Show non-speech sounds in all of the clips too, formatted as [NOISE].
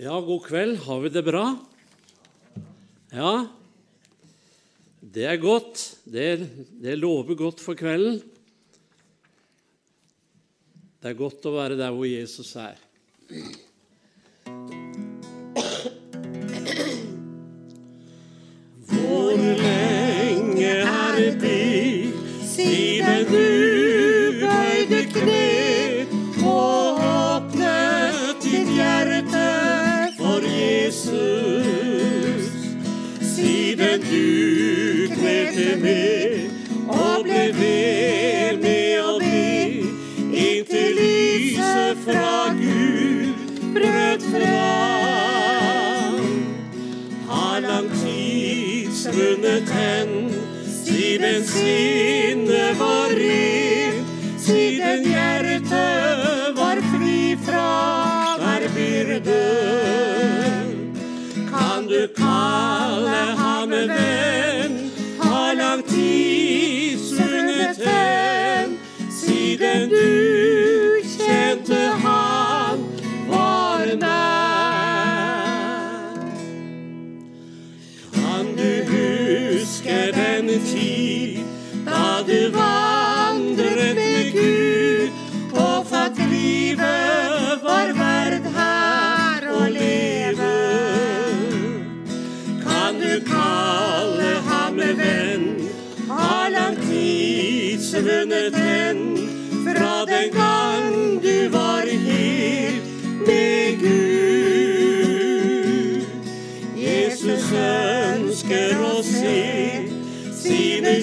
Ja, god kveld. Har vi det bra? Ja, det er godt. Det, det lover godt for kvelden. Det er godt å være der hvor Jesus er.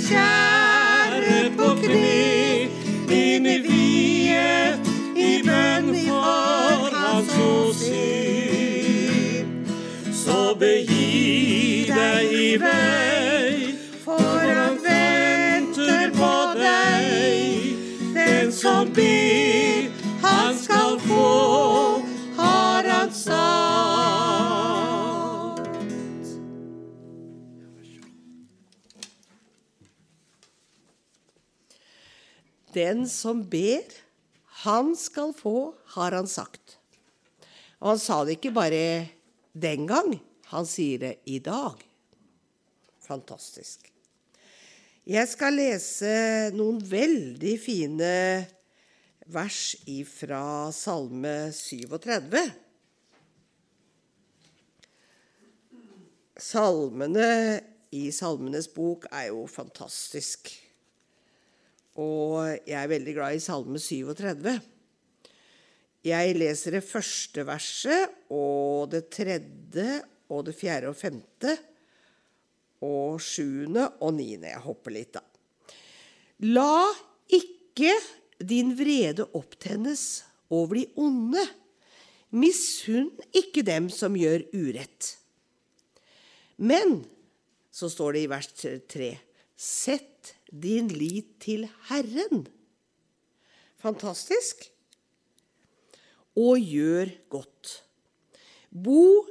Sine Den som ber, han skal få, har han sagt. Og han sa det ikke bare den gang, han sier det i dag. Fantastisk. Jeg skal lese noen veldig fine vers ifra Salme 37. Salmene i Salmenes bok er jo fantastisk. Og jeg er veldig glad i Salme 37. Jeg leser det første verset og det tredje og det fjerde og femte og sjuende og niende. Jeg hopper litt, da. La ikke din vrede opptennes over de onde. Misunn ikke dem som gjør urett. Men, så står det i vers tre, sett din lit til Herren. Fantastisk. Og gjør godt. Bo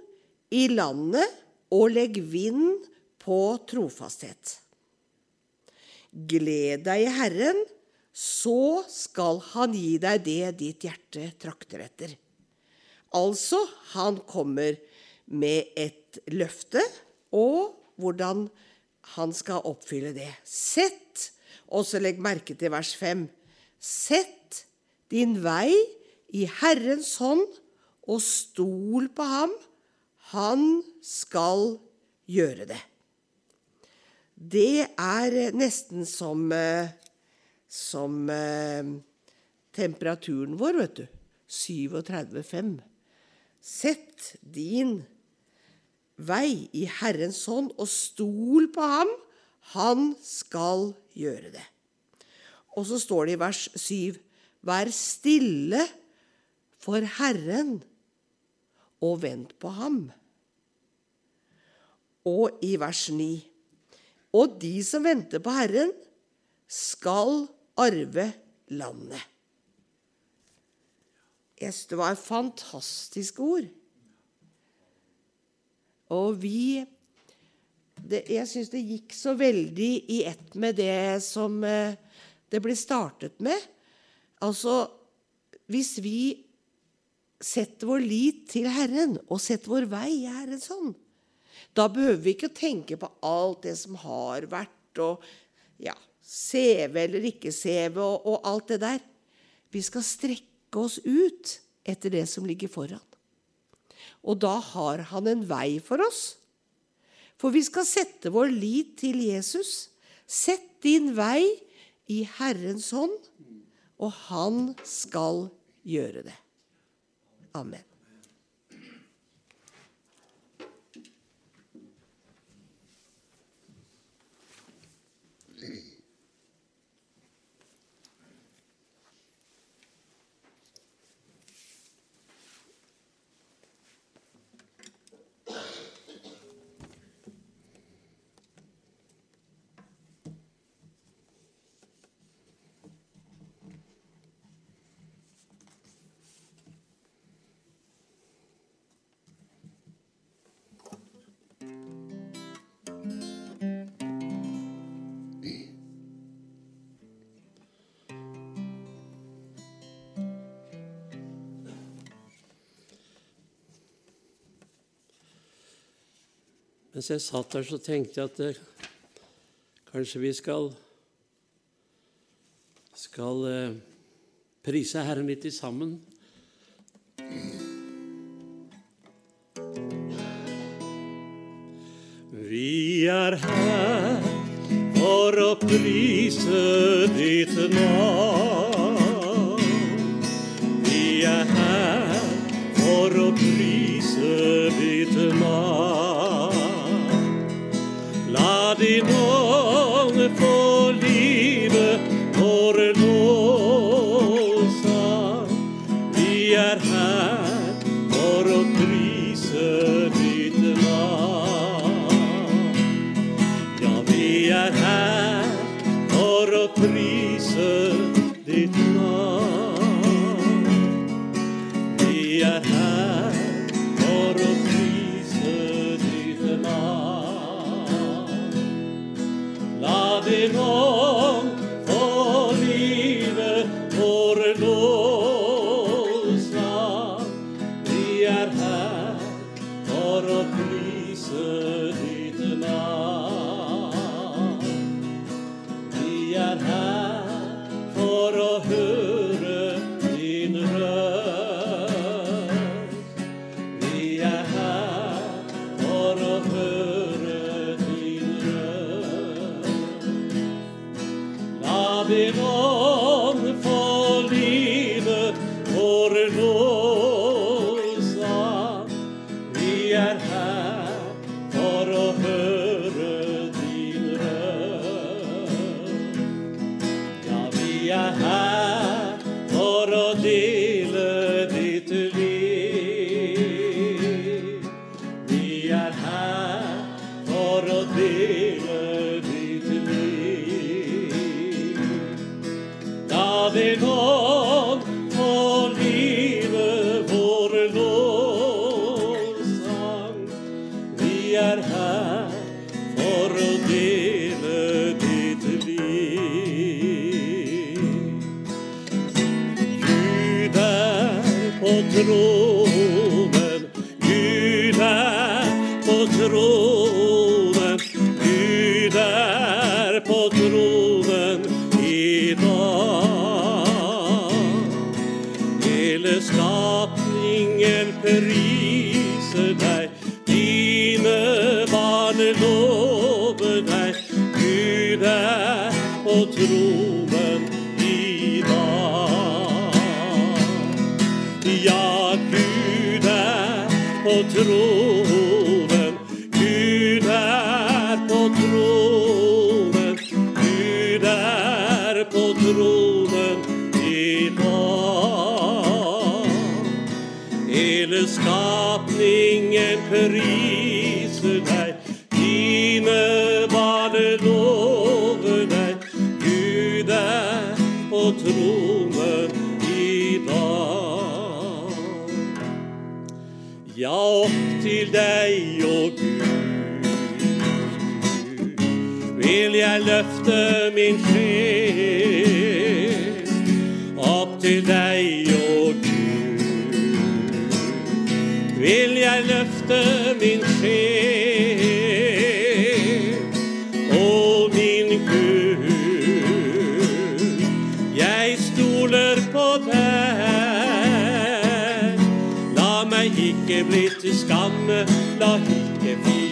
i landet og legg vind på trofasthet. Gled deg i Herren, så skal Han gi deg det ditt hjerte trakter etter. Altså, han kommer med et løfte, og hvordan han skal oppfylle det. Sett, og så legg merke til vers 5, sett din vei i Herrens hånd, og stol på ham. Han skal gjøre det. Det er nesten som, eh, som eh, temperaturen vår, vet du. 37,5. Sett din vei i Herrens hånd, og stol på ham. Han skal gjøre det. Og så står det i vers 7.: Vær stille for Herren, og vent på ham. Og i vers 9.: Og de som venter på Herren, skal arve landet. Jeg synes det var et fantastisk ord. Og vi det, Jeg syns det gikk så veldig i ett med det som eh, det ble startet med. Altså, hvis vi setter vår lit til Herren og setter vår vei i Herrens hånd, da behøver vi ikke tenke på alt det som har vært, og ja, CV eller ikke CV, og, og alt det der. Vi skal strekke oss ut etter det som ligger foran. Og da har han en vei for oss. For vi skal sette vår lit til Jesus. Sett din vei i Herrens hånd, og han skal gjøre det. Amen. Mens jeg satt der, så tenkte jeg at det, kanskje vi skal skal eh, prise Herren litt sammen. Vi er her for å prise ditt navn.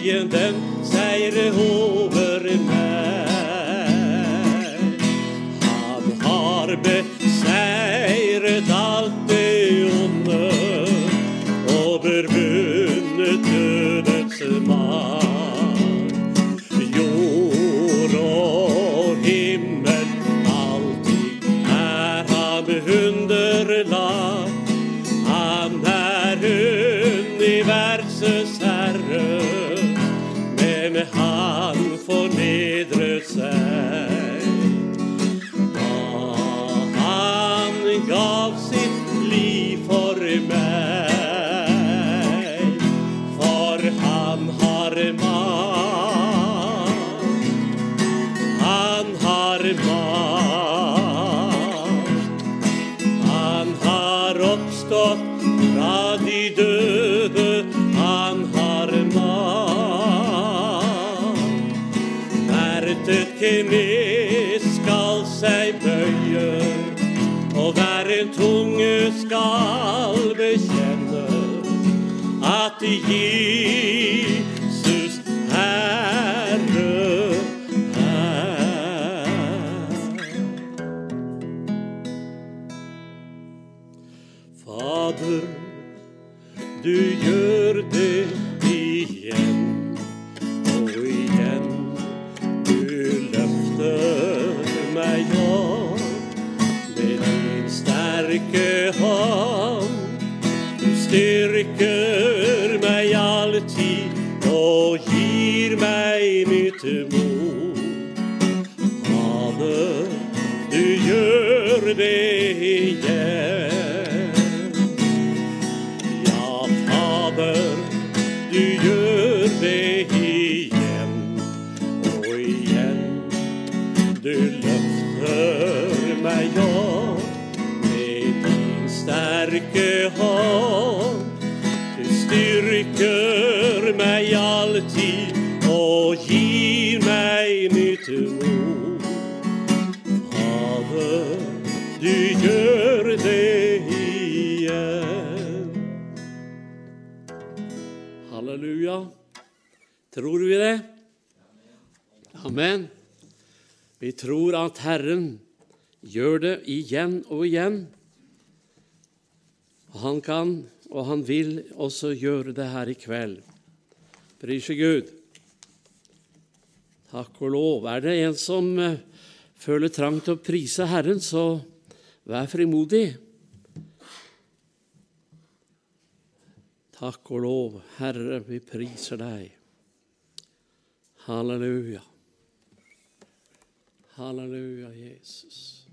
Fienden seire over at Amen. Vi tror at Herren gjør det igjen og igjen. Han kan, og han vil også gjøre det her i kveld. Prise Gud. Takk og lov. Er det en som eh, føler trang til å prise Herren, så vær frimodig. Takk og lov, Herre, vi priser deg. Halleluja. Halleluja, Jesus.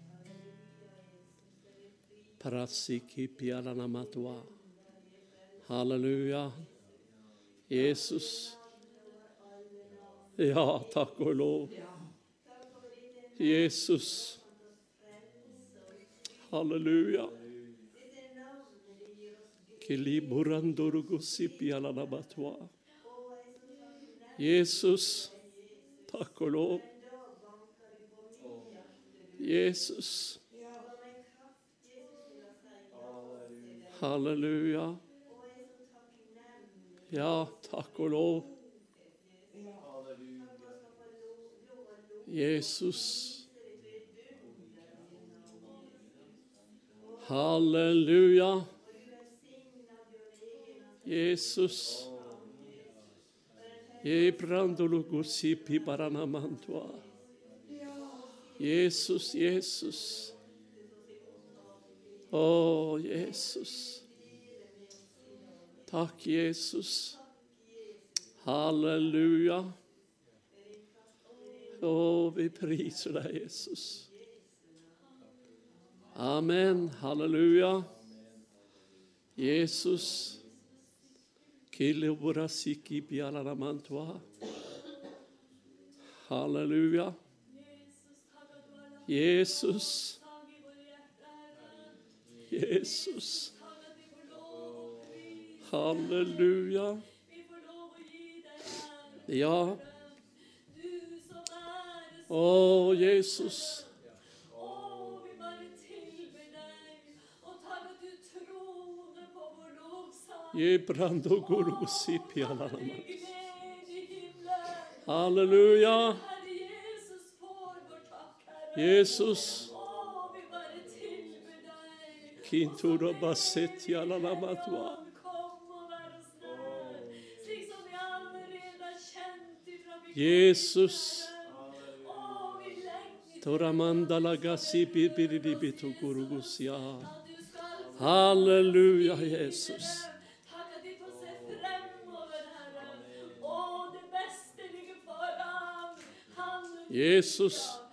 Halleluja. Jesus. Ja, takk og lov. Jesus. Halleluja. Jesus, takk og lov. Jesus. Halleluja. Ja, takk og lov. Jesus. Halleluja. Jesus. Ebrandologosi baranamantua. Jesus, Jesus. Å, Jesus. Takk, Jesus. Halleluja. Å, vi priser deg, Jesus. Amen. Halleluja. Jesus. Halleluja. Jesus. Jesus. Halleluja. Ja. Å, Jesus. Halleluja. Jesus. Kintura basetia lalamatua. Jesus. Toramanda lagasi bibiribito gurugusia. Halleluja, Jesus. Takk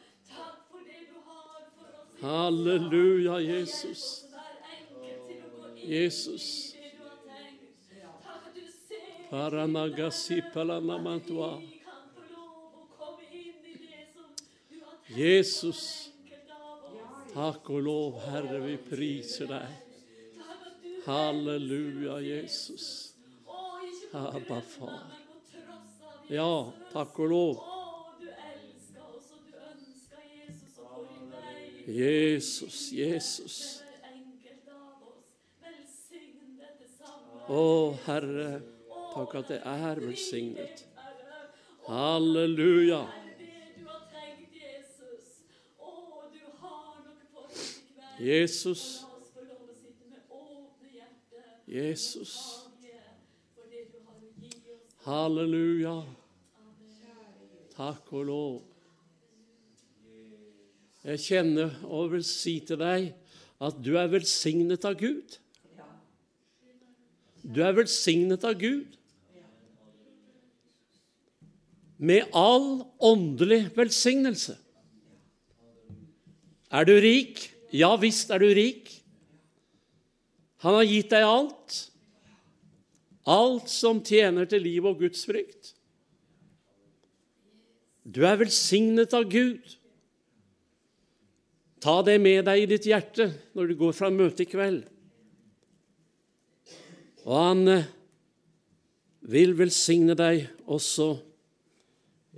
at Jesus. Jesus. Paramagasi Jesus. Takk og lov, Herre, vi priser deg. Halleluja, Jesus. Abba, far. Ja, takk og lov. Jesus, Jesus. Å, Herre, takk at det er velsignet. Halleluja. Jesus. Jesus, Halleluja. Takk og lov Jeg kjenner og vil si til deg at du er velsignet av Gud. Du er velsignet av Gud. Med all åndelig velsignelse. Er du rik? Ja visst er du rik. Han har gitt deg alt. Alt som tjener til liv og Guds frykt. Du er velsignet av Gud. Ta det med deg i ditt hjerte når du går fra møtet i kveld. Og han vil velsigne deg også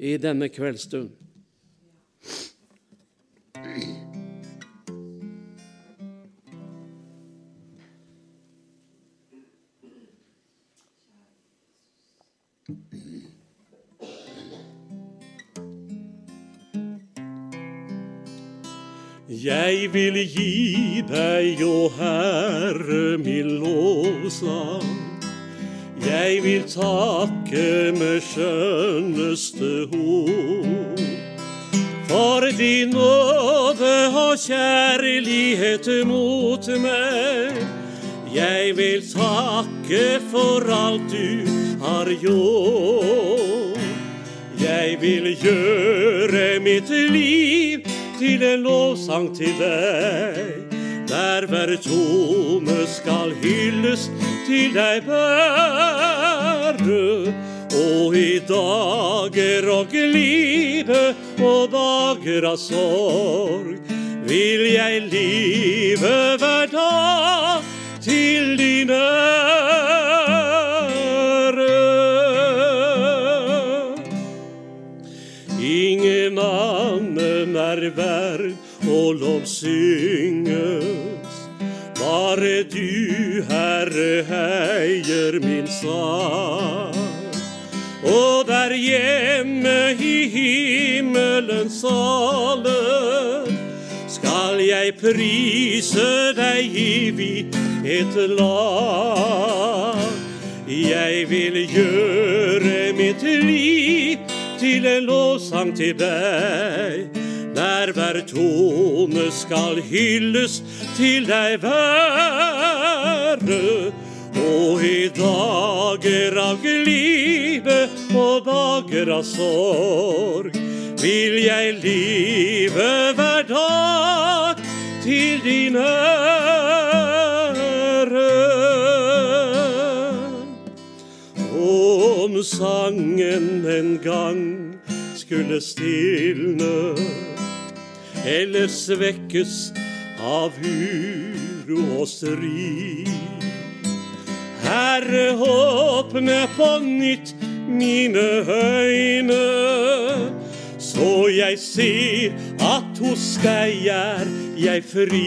i denne kveldsstund. Jeg vil gi deg, å Herre, min lovsang. Jeg vil takke med skjønneste ord. For din nåde og kjærlighet mot meg. Jeg vil takke for alt du har gjort. Jeg vil gjøre mitt liv til en lovsang til deg, der hver tone skal hylles til deg bære. Og i dager og glede og dager av sorg vil jeg live hver dag til din annen er verd å lovsynges. Bare du, Herre, heier min sang. Og der hjemme i himmelens sale skal jeg prise deg i et lag. Jeg vil gjøre mitt liv til en lovsang til deg, der hver tone skal hylles til deg være. Og i dager av glide og dager av sorg vil jeg live hver dag til din ære. Om sangen en gang skulle stilne eller svekkes av uro og strid. Herre, åpne på nytt mine øyne, så jeg ser at hos deg er jeg fri.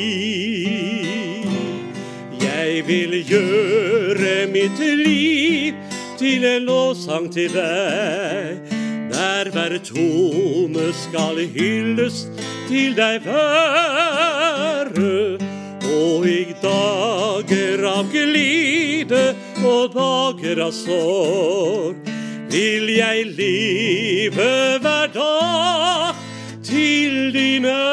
Jeg vil gjøre mitt liv til en lovsang til deg, der hver tone skal hyllest til deg være. Og i dager av glide og dager av sorg vil jeg leve hver dag til din ære.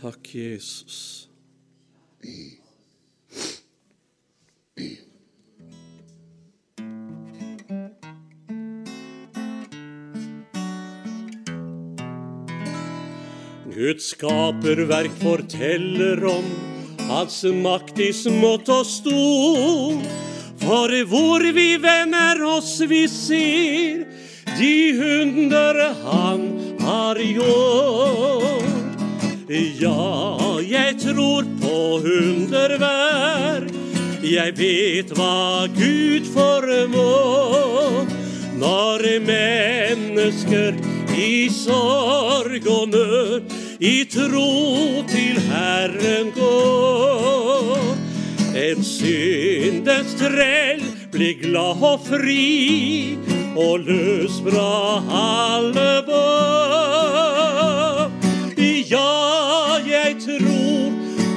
Takk, Jesus. Guds skaperverk forteller om hans makt i smått og stort. For hvor vi vender oss, vi ser de under han har gjort. Ja, jeg tror på underverk. Jeg vet hva Gud formår. Når mennesker i sorg og nød i tro til Herren går. En syndens trell blir glad og fri og løs fra alle bånd. Ja, jeg tror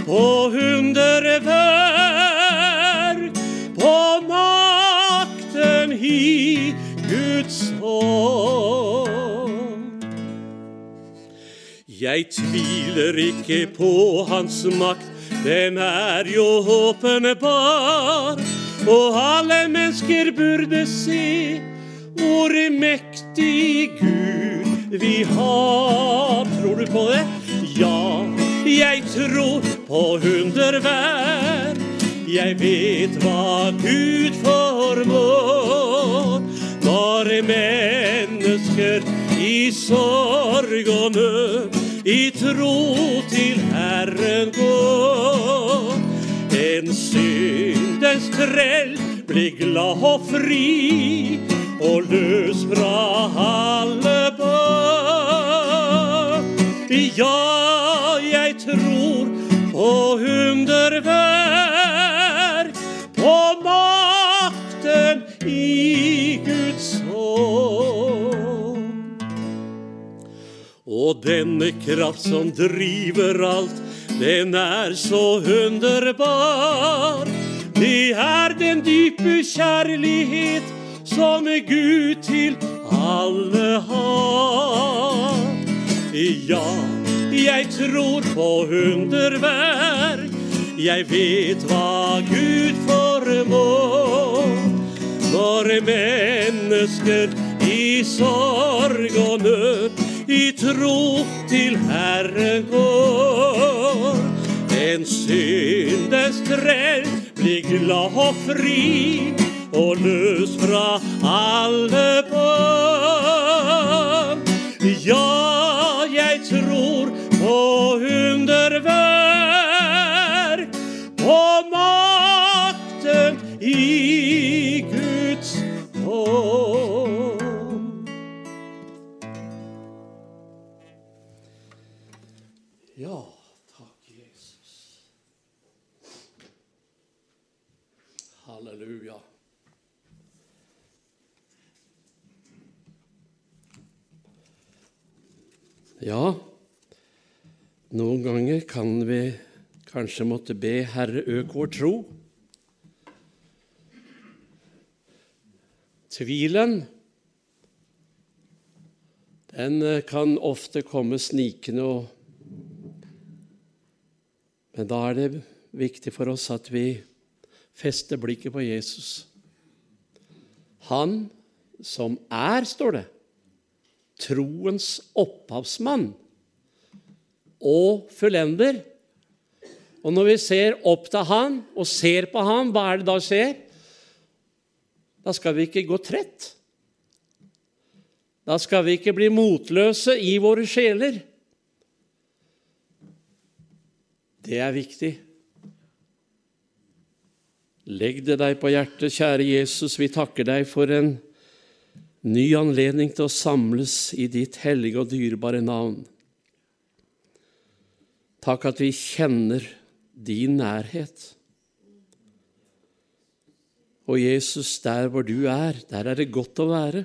på underverk, Jeg tviler ikke på hans makt, den er jo åpenbar. Og alle mennesker burde se hvor mektig Gud vi har. Tror du på det? Ja, jeg tror på underverk. Jeg vet hva Gud formår. Når mennesker i sorg og nød i tro til Herren gå. En syndens trell blir glad og fri og løs fra alle bånd. Ja, jeg tror på underverk, Og denne kraft som driver alt, den er så underbar. Det er den dype kjærlighet som Gud til alle har. Ja, jeg tror på underverk. Jeg vet hva Gud formår. Når mennesker i sorg og nød i tro til Herren går. En syndes trell blir glad og fri og løs fra alle bånd. Ja, Halleluja. Ja, noen ganger kan vi kanskje måtte be Herre øk vår tro. Tvilen, den eh, kan ofte komme snikende, og, men da er det viktig for oss at vi feste blikket på Jesus. Han som er, står det, troens opphavsmann og fullender. Og når vi ser opp til han og ser på han, hva er det da skjer? Da skal vi ikke gå trett. Da skal vi ikke bli motløse i våre sjeler. Det er viktig. Legg det deg på hjertet, kjære Jesus, vi takker deg for en ny anledning til å samles i ditt hellige og dyrebare navn. Takk at vi kjenner din nærhet. Og Jesus, der hvor du er, der er det godt å være.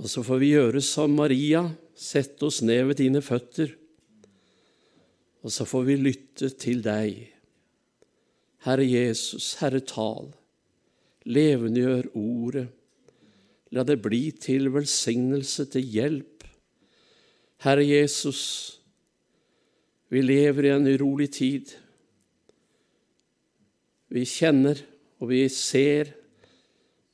Og så får vi gjøre som Maria, sette oss ned ved dine føtter, og så får vi lytte til deg. Herre Jesus, Herre, tal. Levendegjør ordet. La det bli til velsignelse, til hjelp. Herre Jesus, vi lever i en urolig tid. Vi kjenner og vi ser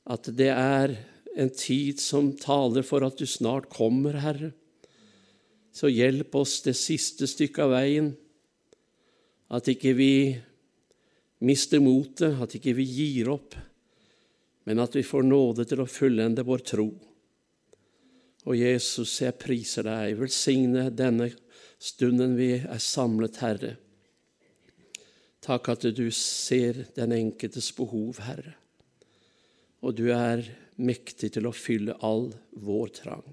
at det er en tid som taler for at du snart kommer, Herre. Så hjelp oss det siste stykket av veien, at ikke vi mister motet, at ikke vi gir opp, men at vi får nåde til å fullende vår tro. Og Jesus, jeg priser deg, velsigne denne stunden vi er samlet, Herre. Takk at du ser den enkeltes behov, Herre, og du er mektig til å fylle all vår trang.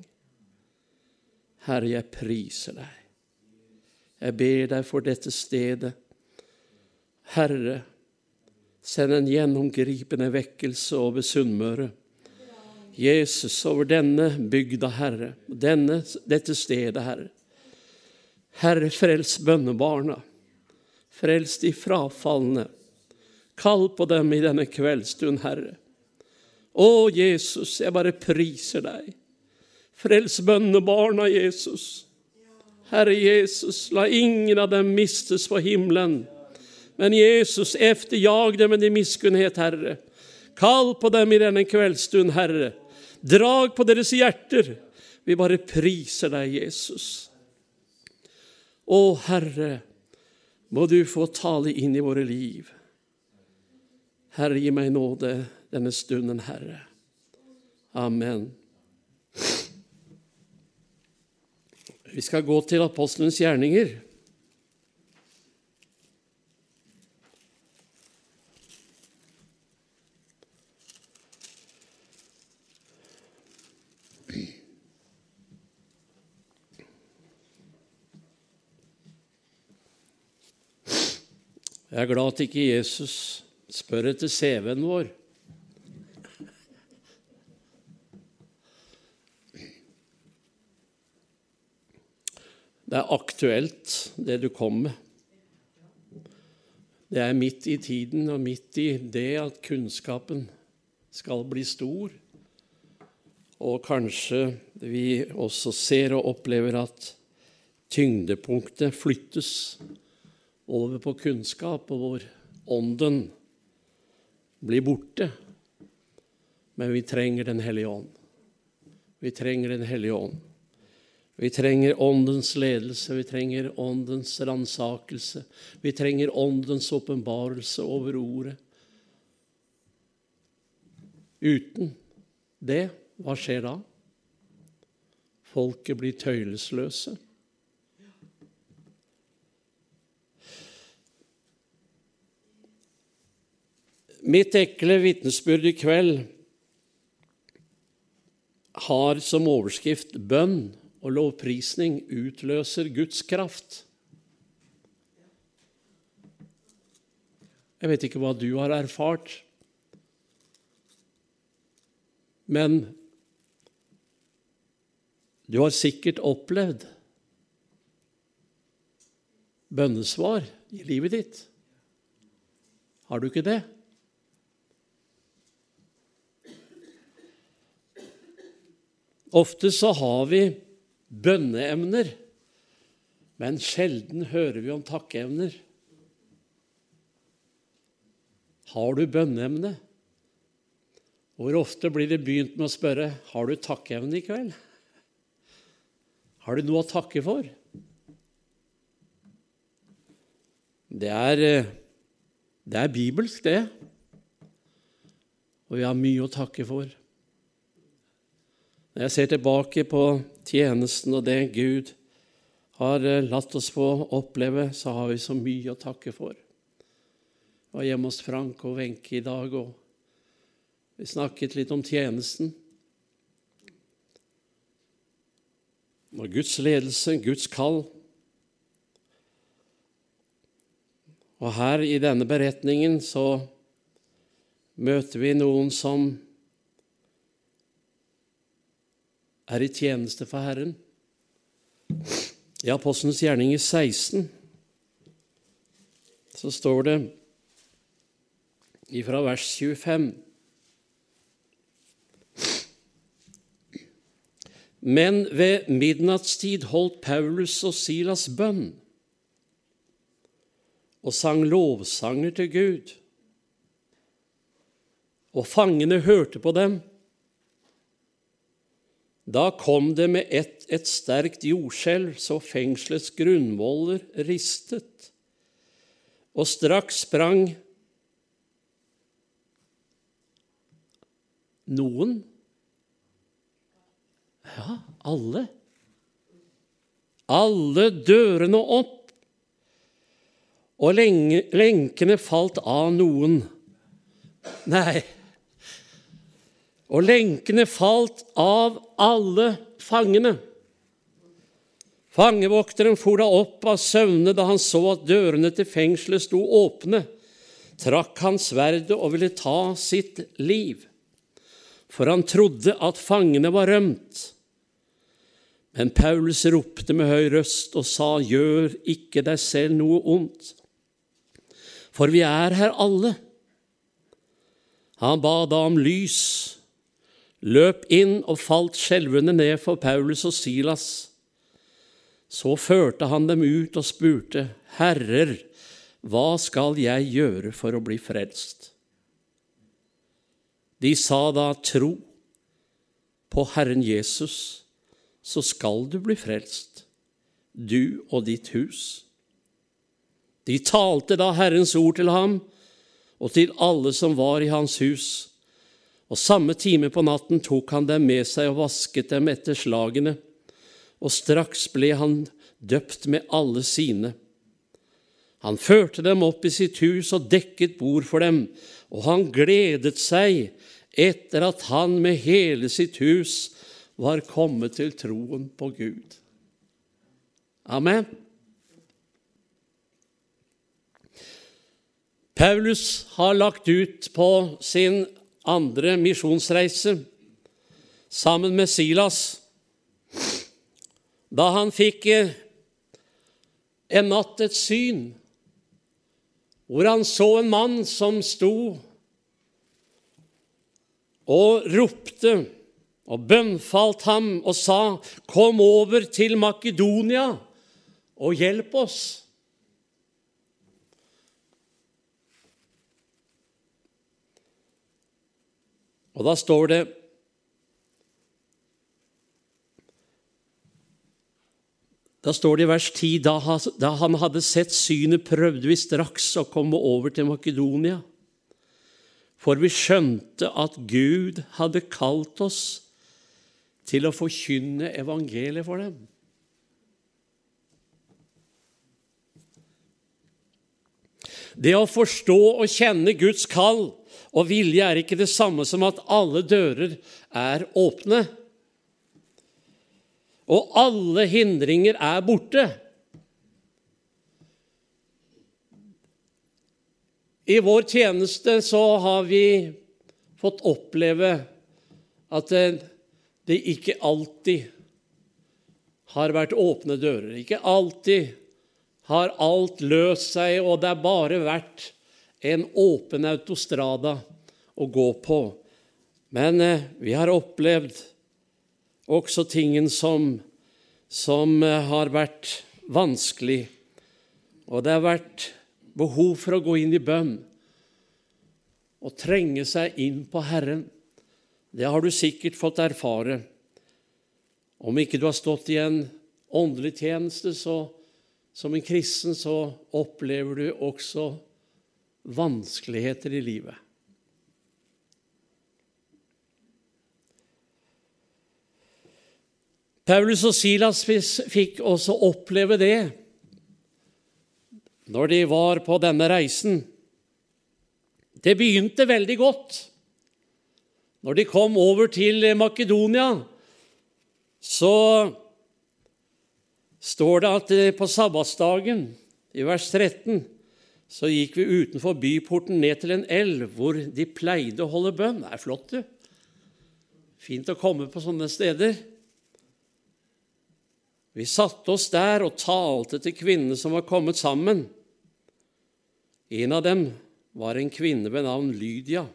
Herre, jeg priser deg. Jeg ber deg for dette stedet. Herre, send en gjennomgripende vekkelse over Sunnmøre. Jesus, over denne bygda, Herre, denne, dette stedet, Herre. Herre, frels bønnebarna. Frels de frafalne. Kall på dem i denne kveldsstund, Herre. Å, Jesus, jeg bare priser deg. Frels bønnebarna, Jesus. Herre Jesus, la ingen av dem mistes på himmelen. Men Jesus, efterjag dem med din miskunnhet, Herre. Kall på dem i denne kveldsstund, Herre. Drag på deres hjerter. Vi bare priser deg, Jesus. Å, Herre, må du få tale inn i våre liv. Herre, gi meg nåde denne stunden, Herre. Amen. Vi skal gå til apostelens gjerninger. Jeg er glad at ikke Jesus spør etter CV-en vår. Det er aktuelt, det du kom med. Det er midt i tiden og midt i det at kunnskapen skal bli stor. Og kanskje vi også ser og opplever at tyngdepunktet flyttes over på kunnskap, og hvor ånden blir borte. Men vi trenger Den hellige ånd. Vi trenger Den hellige ånd. Vi trenger Åndens ledelse, vi trenger Åndens ransakelse. Vi trenger Åndens åpenbarelse over Ordet. Uten det, hva skjer da? Folket blir tøylesløse. Mitt ekle vitnesbyrd i kveld har som overskrift 'Bønn og lovprisning utløser Guds kraft'. Jeg vet ikke hva du har erfart, men du har sikkert opplevd bønnesvar i livet ditt. Har du ikke det? Ofte så har vi bønneemner, men sjelden hører vi om takkeemner. Har du bønneemne? Hvor ofte blir det begynt med å spørre har du takkeevne i kveld? Har du noe å takke for? Det er, det er bibelsk, det. Og vi har mye å takke for. Når jeg ser tilbake på tjenesten og det Gud har eh, latt oss få oppleve, så har vi så mye å takke for. Jeg var hjemme hos Frank og Wenche i dag, og vi snakket litt om tjenesten. Og Guds ledelse, Guds kall. Og her i denne beretningen så møter vi noen som er i tjeneste for Herren. I Apostelens gjerninger 16 så står det ifra vers 25 Men ved midnattstid holdt Paulus og Silas bønn og sang lovsanger til Gud. Og fangene hørte på dem. Da kom det med ett et sterkt jordskjelv, så fengselets grunnvoller ristet. Og straks sprang noen Ja, alle. Alle dørene opp, og lenkene falt av noen. Nei, og lenkene falt av alle fangene. Fangevokteren for da opp av søvne da han så at dørene til fengselet sto åpne, trakk han sverdet og ville ta sitt liv, for han trodde at fangene var rømt. Men Paulus ropte med høy røst og sa, Gjør ikke deg selv noe ondt, for vi er her alle. Han ba da om lys, løp inn og falt skjelvende ned for Paulus og Silas. Så førte han dem ut og spurte, Herrer, hva skal jeg gjøre for å bli frelst? De sa da, Tro på Herren Jesus, så skal du bli frelst, du og ditt hus. De talte da Herrens ord til ham og til alle som var i hans hus, og samme time på natten tok han dem med seg og vasket dem etter slagene og straks ble han døpt med alle sine. Han førte dem opp i sitt hus og dekket bord for dem, og han gledet seg etter at han med hele sitt hus var kommet til troen på Gud. Amen. Paulus har lagt ut på sin andre misjonsreise sammen med Silas da han fikk eh, en natt et syn hvor han så en mann som sto og ropte og bønnfalt ham og sa, 'Kom over til Makedonia og hjelp oss.' Og da står det Da står det i vers 10 da, han hadde sett synet, prøvde vi straks å komme over til Makedonia. For vi skjønte at Gud hadde kalt oss til å forkynne evangeliet for dem. Det å forstå og kjenne Guds kall og vilje er ikke det samme som at alle dører er åpne og alle hindringer er borte. I vår tjeneste så har vi fått oppleve at det, ikke alltid har vært åpne dører. Ikke alltid har alt løst seg, og det er bare vært en åpen autostrada å gå på. Men eh, vi har opplevd også tingen som, som eh, har vært vanskelig, og det har vært behov for å gå inn i bønn og trenge seg inn på Herren. Det har du sikkert fått erfare. Om ikke du har stått i en åndelig tjeneste så, som en kristen, så opplever du også vanskeligheter i livet. Paulus og Silas fikk også oppleve det når de var på denne reisen. Det begynte veldig godt. Når de kom over til Makedonia, så står det at på sabbatsdagen, i vers 13, så gikk vi utenfor byporten ned til en elv hvor de pleide å holde bønn. Det er flott, du. Fint å komme på sånne steder. Vi satte oss der og talte til kvinnene som var kommet sammen. En av dem var en kvinne ved navn Lydia,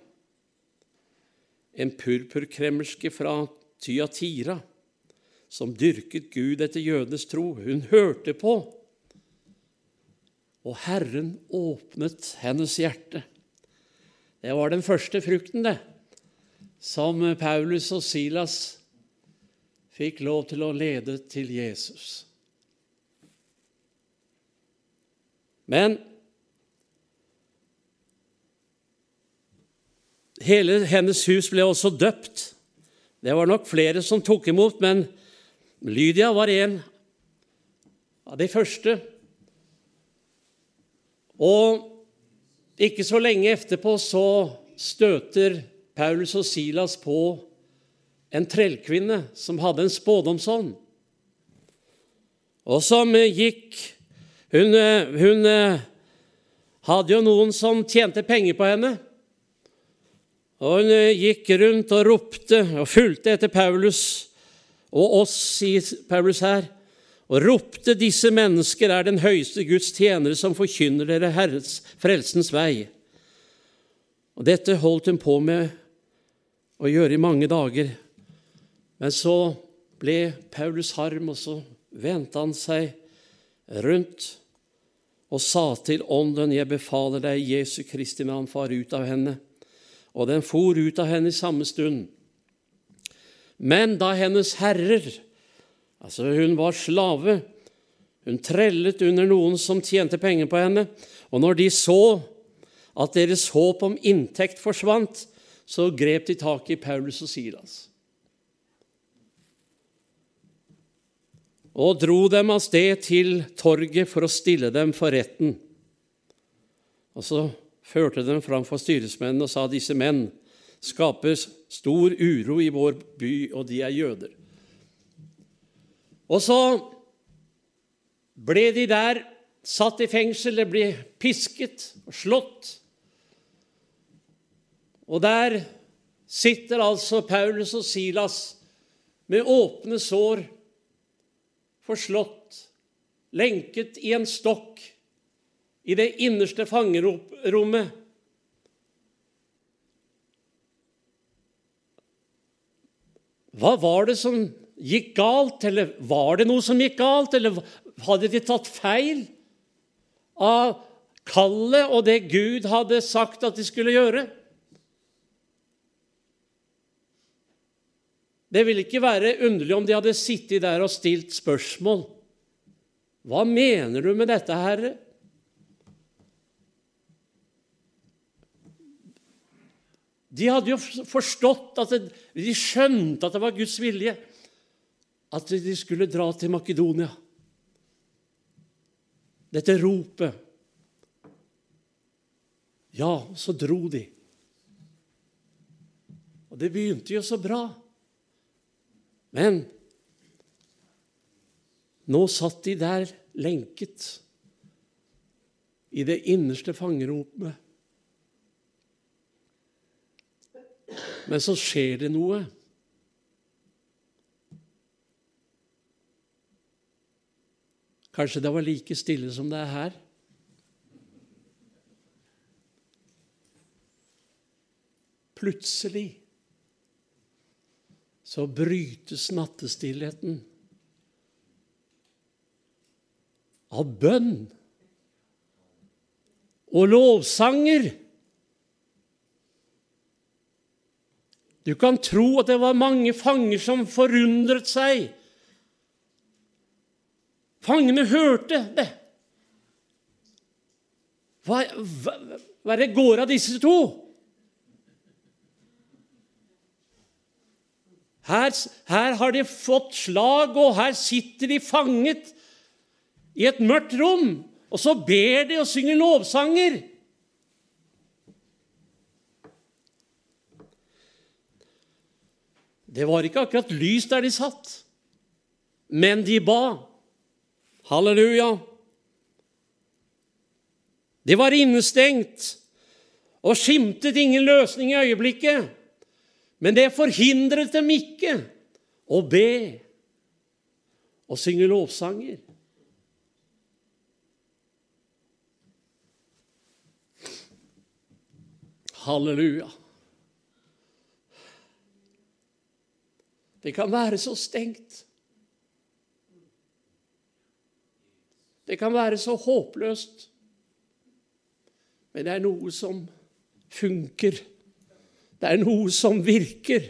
en purpurkremmerske fra Tyatira, som dyrket Gud etter jødenes tro. Hun hørte på, og Herren åpnet hennes hjerte. Det var den første frukten, det, som Paulus og Silas fikk lov til å lede til Jesus. Men hele hennes hus ble også døpt. Det var nok flere som tok imot, men Lydia var en av de første. Og ikke så lenge etterpå så støter Paulus og Silas på en trellkvinne som hadde en spådomsånd, og som gikk Hun, hun hadde jo noen som tjente penger på henne. Og hun gikk rundt og ropte og fulgte etter Paulus og oss, sier Paulus her, og ropte disse mennesker er den høyeste Guds tjenere som forkynner dere Herrens frelsens vei. Og dette holdt hun på med å gjøre i mange dager. Men så ble Paulus harm, og så vendte han seg rundt og sa til ånden, jeg befaler deg Jesu Kristi navn, far ut av henne. Og den for ut av henne i samme stund. Men da hennes herrer, altså hun var slave, hun trellet under noen som tjente penger på henne, og når de så at deres håp om inntekt forsvant, så grep de tak i Paulus og Silas. og dro dem av sted til torget for å stille dem for retten. Og så førte dem fram for styresmennene og sa disse menn skaper stor uro i vår by, og de er jøder. Og så ble de der satt i fengsel, det ble pisket og slått. Og der sitter altså Paulus og Silas med åpne sår forslått, lenket i en stokk i det innerste fangerommet. Hva var det som gikk galt, eller var det noe som gikk galt, eller hadde de tatt feil av kallet og det Gud hadde sagt at de skulle gjøre? Det ville ikke være underlig om de hadde sittet der og stilt spørsmål. Hva mener du med dette, Herre? De hadde jo forstått at De skjønte at det var Guds vilje at de skulle dra til Makedonia. Dette ropet. Ja, så dro de. Og det begynte jo så bra. Men nå satt de der lenket i det innerste fangerommet. Men så skjer det noe. Kanskje det var like stille som det er her. Plutselig så brytes nattestillheten av bønn og lovsanger. Du kan tro at det var mange fanger som forundret seg. Fangene hørte det. Hva, hva, hva er det går av disse to? Her, her har de fått slag, og her sitter de fanget i et mørkt rom. Og så ber de og synger lovsanger. Det var ikke akkurat lys der de satt, men de ba. Halleluja. De var innestengt og skimtet ingen løsning i øyeblikket. Men det forhindret dem ikke å be og synge lovsanger. Halleluja. Det kan være så stengt. Det kan være så håpløst. Men det er noe som funker. Det er noe som virker.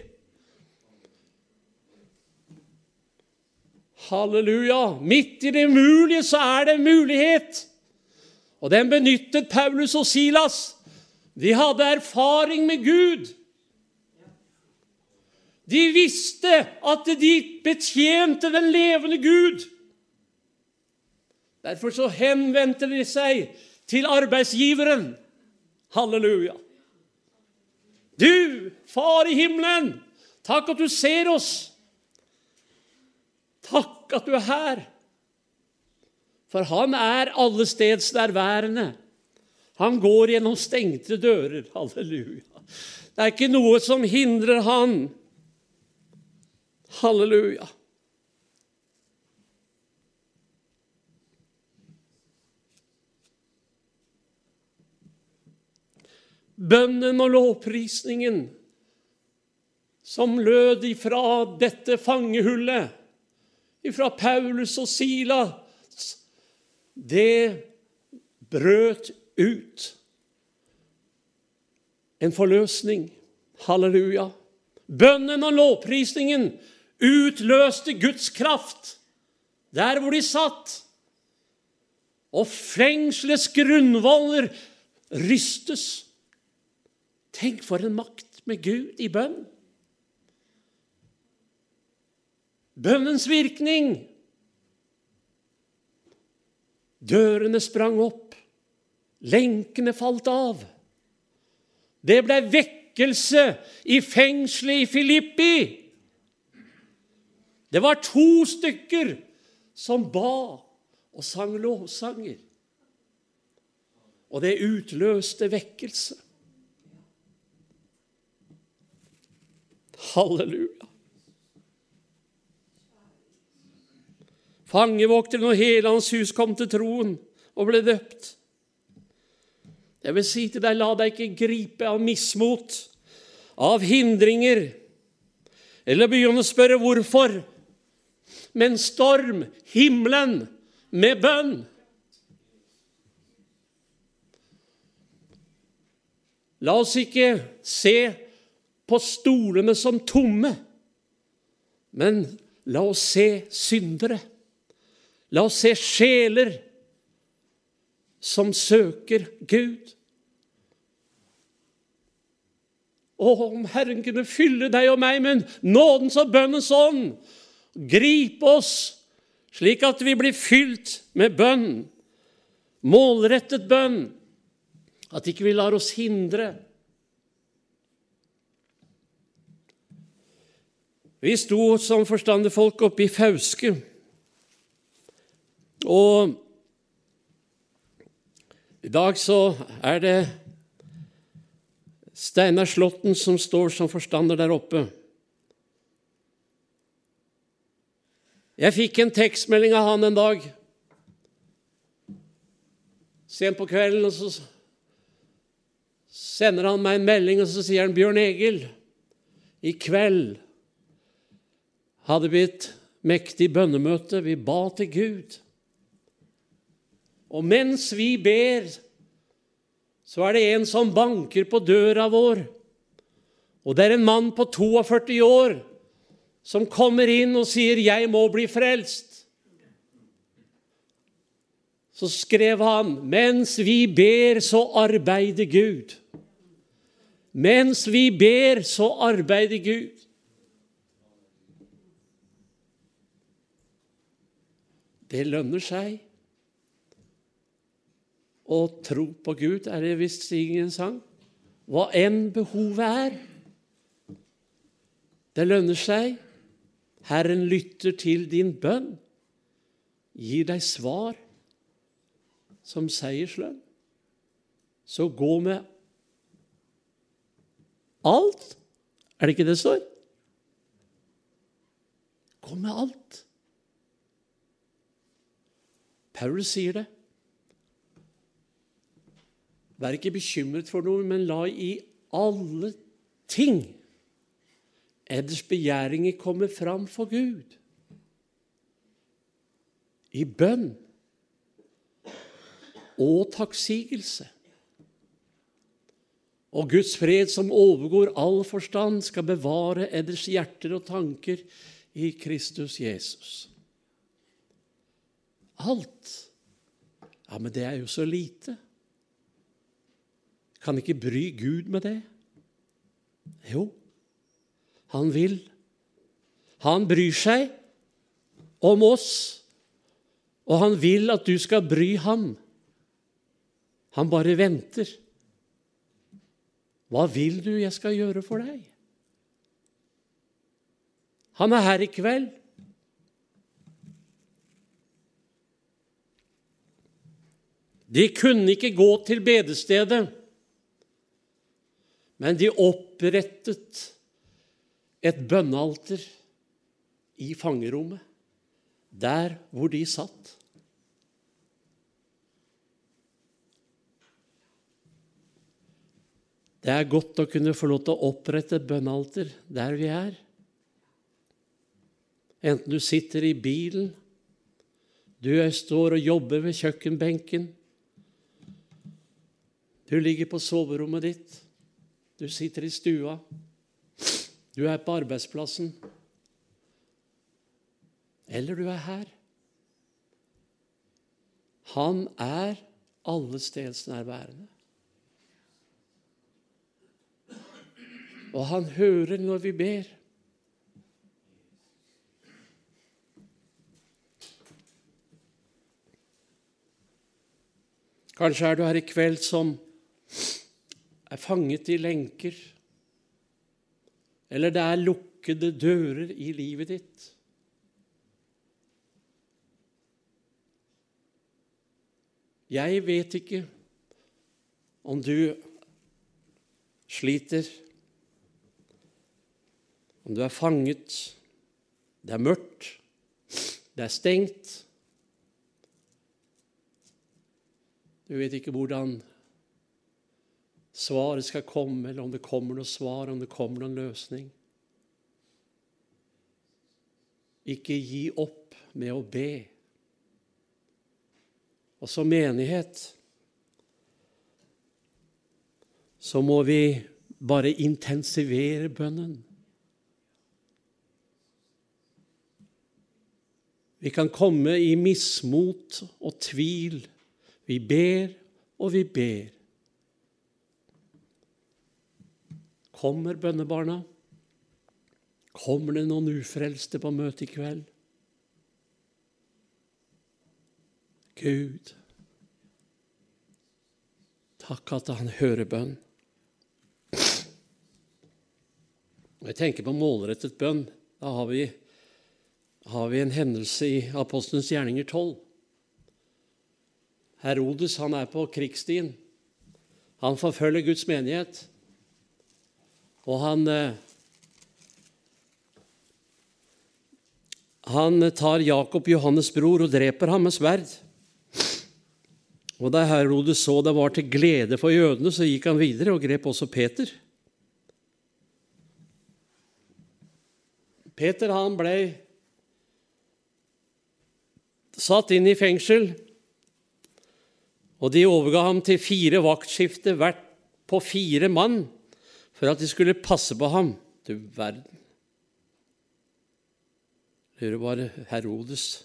Halleluja! Midt i det umulige så er det en mulighet. Og den benyttet Paulus og Silas. De hadde erfaring med Gud. De visste at de betjente den levende Gud. Derfor så henvendte de seg til arbeidsgiveren. Halleluja. Du, Far i himmelen, takk at du ser oss. Takk at du er her. For han er allestedsnærværende. Han går gjennom stengte dører. Halleluja. Det er ikke noe som hindrer han. Halleluja. Bønnen og lovprisningen som lød ifra dette fangehullet, ifra Paulus og Silas, det brøt ut en forløsning. Halleluja. Bønnen og lovprisningen utløste Guds kraft der hvor de satt. Og fengselets grunnvoller rystes. Tenk for en makt med Gud i bønn. Bønnens virkning. Dørene sprang opp, lenkene falt av. Det ble vekkelse i fengselet i Filippi. Det var to stykker som ba og sang lovsanger. Og det utløste vekkelse. Halleluja. Fangevokteren og hele hans hus kom til troen og ble døpt. Jeg vil si til deg, la deg ikke gripe av mismot, av hindringer, eller begynne å spørre hvorfor. Men storm himmelen med bønn. La oss ikke se på stolene som tomme, men la oss se syndere. La oss se sjeler som søker Gud. Å, om Herren kunne fylle deg og meg med nådens og bønnens ånd, gripe oss slik at vi blir fylt med bønn, målrettet bønn, at ikke vi lar oss hindre. Vi sto som forstandige folk oppe i Fauske. Og i dag så er det Steinar Slåtten som står som forstander der oppe. Jeg fikk en tekstmelding av han en dag sent på kvelden, og så sender han meg en melding, og så sier han, 'Bjørn Egil, i kveld hadde vi et mektig bønnemøte. Vi ba til Gud. Og mens vi ber, så er det en som banker på døra vår. Og det er en mann på 42 år som kommer inn og sier 'Jeg må bli frelst'. Så skrev han 'Mens vi ber, så arbeider Gud'. Mens vi ber, så arbeider Gud. Det lønner seg. Å tro på Gud, er det visst ingen sang. Hva enn behovet er. Det lønner seg. Herren lytter til din bønn, gir deg svar som seierslønn. Så gå med alt. Er det ikke det står? Gå med alt. Paulus sier det. Vær ikke bekymret for noe, men la i alle ting eders begjæringer komme fram for Gud. I bønn og takksigelse. Og Guds fred, som overgår all forstand, skal bevare eders hjerter og tanker i Kristus Jesus. Alt. Ja, men det er jo så lite. Kan ikke bry Gud med det? Jo, han vil. Han bryr seg om oss, og han vil at du skal bry ham. Han bare venter. Hva vil du jeg skal gjøre for deg? Han er her i kveld. De kunne ikke gå til bedestedet, men de opprettet et bønnealter i fangerommet, der hvor de satt. Det er godt å kunne få lov til å opprette et bønnealter der vi er. Enten du sitter i bilen, du står og jobber ved kjøkkenbenken, du ligger på soverommet ditt, du sitter i stua, du er på arbeidsplassen, eller du er her. Han er allestedsnærværende. Og han hører når vi ber. Kanskje er du her i kveld som er fanget i lenker, eller det er lukkede dører i livet ditt. Jeg vet ikke om du sliter, om du er fanget, det er mørkt, det er stengt. Du vet ikke hvordan svaret skal komme, eller om det kommer noe svar, om det kommer noen løsning. Ikke gi opp med å be. Og som menighet så må vi bare intensivere bønnen. Vi kan komme i mismot og tvil. Vi ber og vi ber. Kommer bønnebarna? Kommer det noen ufrelste på møtet i kveld? Gud, takk at han hører bønn. Når jeg tenker på målrettet bønn, da har vi, har vi en hendelse i Apostelens gjerninger 12. Herodes han er på krigsstien. Han forfølger Guds menighet. Og han eh, Han tar Jakob, Johannes' bror, og dreper ham med sverd. Og Da Herodes så det var til glede for jødene, så gikk han videre og grep også Peter. Peter han ble satt inn i fengsel, og de overga ham til fire vaktskifter hvert på fire mann for at de skulle passe på ham. Du verden. Lurer bare Herodes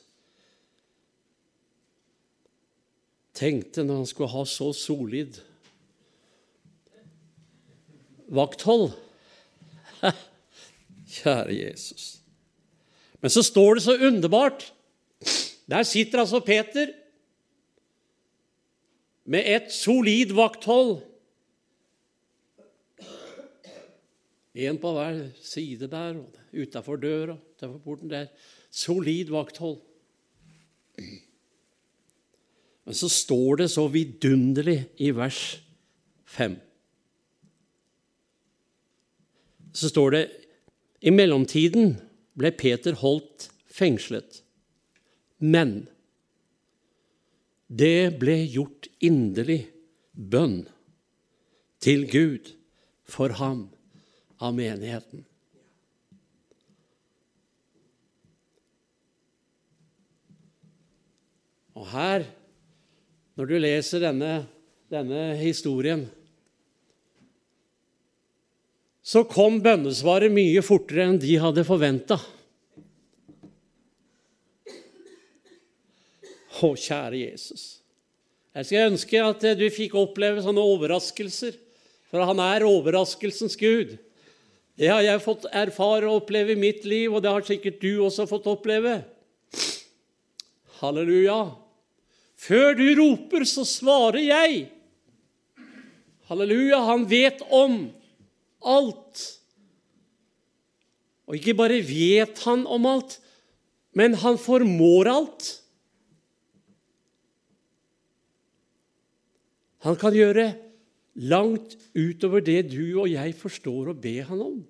tenkte når han skulle ha så solid vakthold. [LAUGHS] Kjære Jesus. Men så står det så underbart. Der sitter altså Peter med et solid vakthold. En på hver side der, og utafor døra, utenfor porten der. Solid vakthold. Men så står det så vidunderlig i vers 5. Så står det i mellomtiden ble Peter holdt fengslet. Men det ble gjort inderlig bønn til Gud for ham av menigheten. Og her, når du leser denne, denne historien, så kom bønnesvaret mye fortere enn de hadde forventa. Å, kjære Jesus. Jeg skal ønske at du fikk oppleve sånne overraskelser, for han er overraskelsens Gud. Det har jeg fått erfare og oppleve i mitt liv, og det har sikkert du også fått oppleve. Halleluja. Før du roper, så svarer jeg. Halleluja. Han vet om alt. Og ikke bare vet han om alt, men han formår alt. Han kan gjøre langt utover det du og jeg forstår å be han om.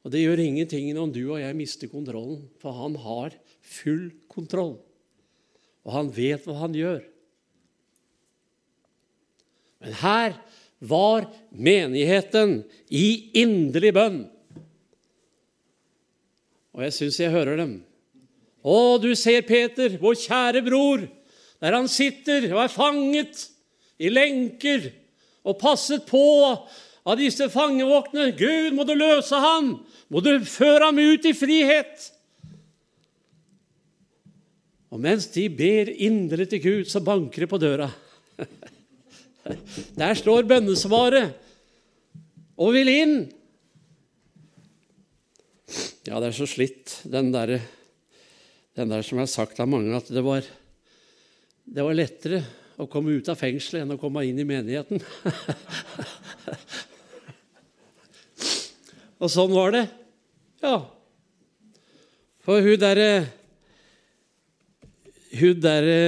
Og det gjør ingenting om du og jeg mister kontrollen, for han har full kontroll. Og han vet hva han gjør. Men her var menigheten i inderlig bønn. Og jeg syns jeg hører dem. Å, du ser Peter, vår kjære bror, der han sitter og er fanget i lenker og passet på av disse fangevoktene. Gud, må du løse ham! Må du føre ham ut i frihet! Og mens de ber indre til Gud, så banker det på døra. [LAUGHS] Der står bønnesvaret og vil inn. Ja, det er så slitt, den der, den der som har sagt av mange, at det var, det var lettere å komme ut av fengselet enn å komme inn i menigheten. [LAUGHS] og sånn var det. Ja. For hun derre Hun derre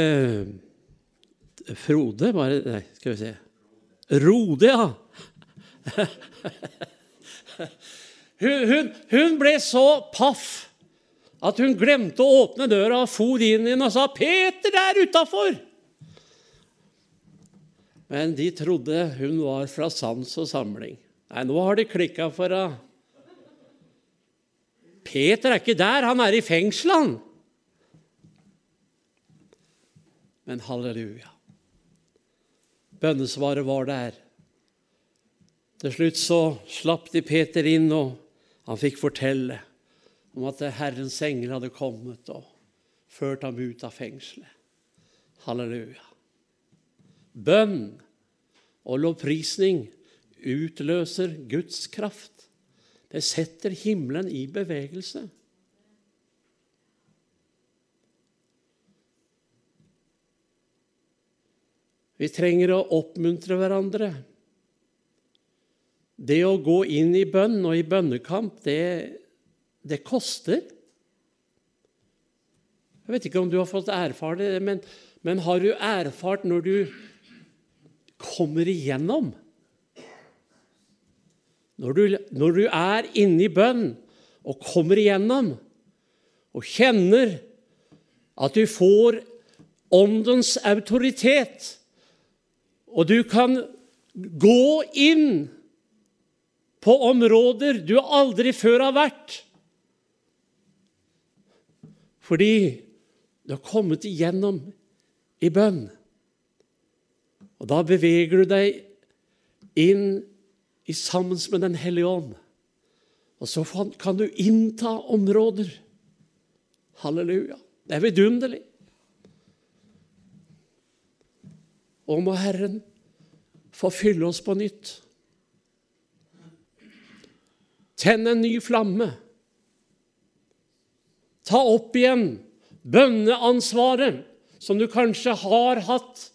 Frode bare, Nei, skal vi se Rode, ja. [LAUGHS] hun, hun, hun, ble så paff at hun glemte å åpne døra og for inn igjen og sa 'Peter, det er utafor!' Men de trodde hun var fra sans og samling. Nei, nå har det klikka for henne. Peter er ikke der, han er i fengsel. Men halleluja. Bønnesvaret var der. Til slutt så slapp de Peter inn, og han fikk fortelle om at Herrens engel hadde kommet og ført ham ut av fengselet. Halleluja. Bønn og lovprisning utløser Guds kraft. Det setter himmelen i bevegelse. Vi trenger å oppmuntre hverandre. Det å gå inn i bønn og i bønnekamp, det, det koster. Jeg vet ikke om du har fått erfare det, men, men har du erfart når du kommer igjennom? Når du, når du er inne i bønn og kommer igjennom og kjenner at du får åndens autoritet og du kan gå inn på områder du aldri før har vært. Fordi du har kommet igjennom i bønn. Og da beveger du deg inn i sammen med Den hellige ånd. Og så kan du innta områder. Halleluja. Det er vidunderlig. Og må Herren få fylle oss på nytt. Tenn en ny flamme. Ta opp igjen bønneansvaret som du kanskje har hatt,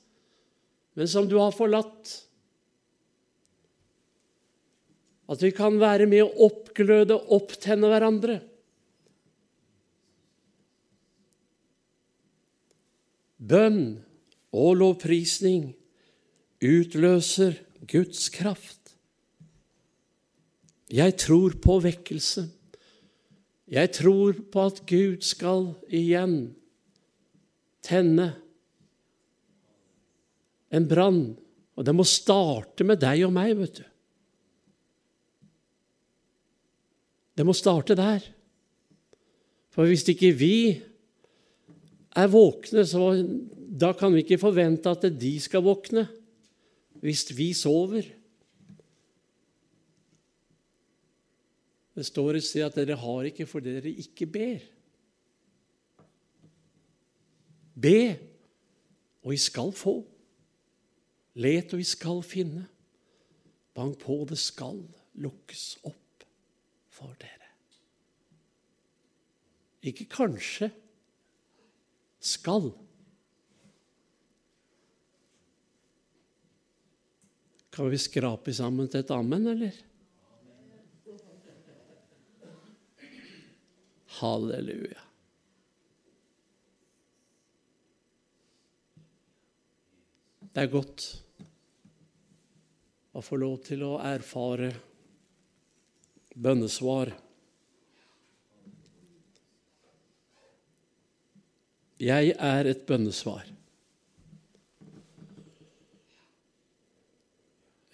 men som du har forlatt. At vi kan være med å oppgløde, opptenne hverandre. Bønn og lovprisning utløser Guds kraft. Jeg tror på vekkelse. Jeg tror på at Gud skal igjen tenne en brann. Og det må starte med deg og meg, vet du. Det må starte der. For hvis ikke vi er våkne, så da kan vi ikke forvente at de skal våkne hvis vi sover. Det står et sted at dere har ikke fordi dere ikke ber. Be, og vi skal få. Let, og vi skal finne. Bank på, det skal lukkes opp for dere. Ikke kanskje. Skal. Kan vi skrape sammen til et amen, eller? Halleluja. Det er godt å få lov til å erfare bønnesvar. Jeg er et bønnesvar.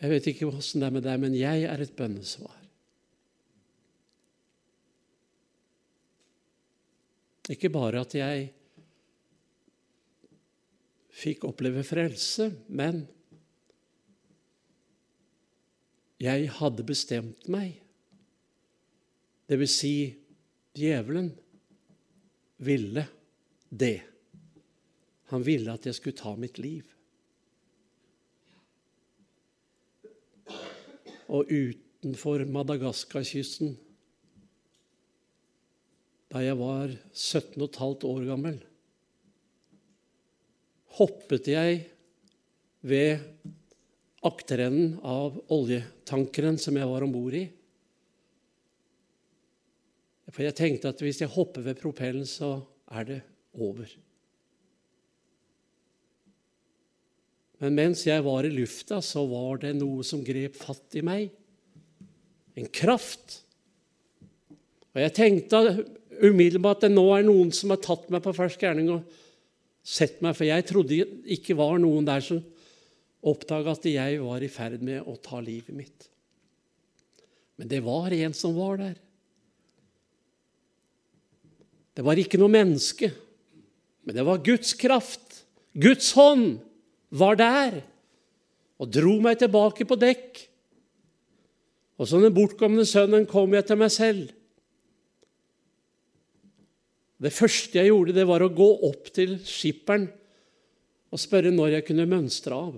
Jeg vet ikke åssen det er med deg, men jeg er et bønnesvar. Ikke bare at jeg fikk oppleve frelse, men jeg hadde bestemt meg det vil si, djevelen ville det. Han ville at jeg skulle ta mitt liv. Og utenfor Madagaskarkysten, da jeg var 17,5 år gammel, hoppet jeg ved akterenden av oljetankeren som jeg var om bord i. For jeg tenkte at hvis jeg hopper ved propellen, så er det over. Men mens jeg var i lufta, så var det noe som grep fatt i meg. En kraft. Og jeg tenkte umiddelbart at nå er noen som har tatt meg på fersk gjerning og sett meg, for jeg trodde ikke var noen der som oppdaga at jeg var i ferd med å ta livet mitt. Men det var en som var der. Det var ikke noe menneske, men det var Guds kraft. Guds hånd var der og dro meg tilbake på dekk. Og som den bortkomne sønnen kom jeg til meg selv. Det første jeg gjorde, det var å gå opp til skipperen og spørre når jeg kunne mønstre av.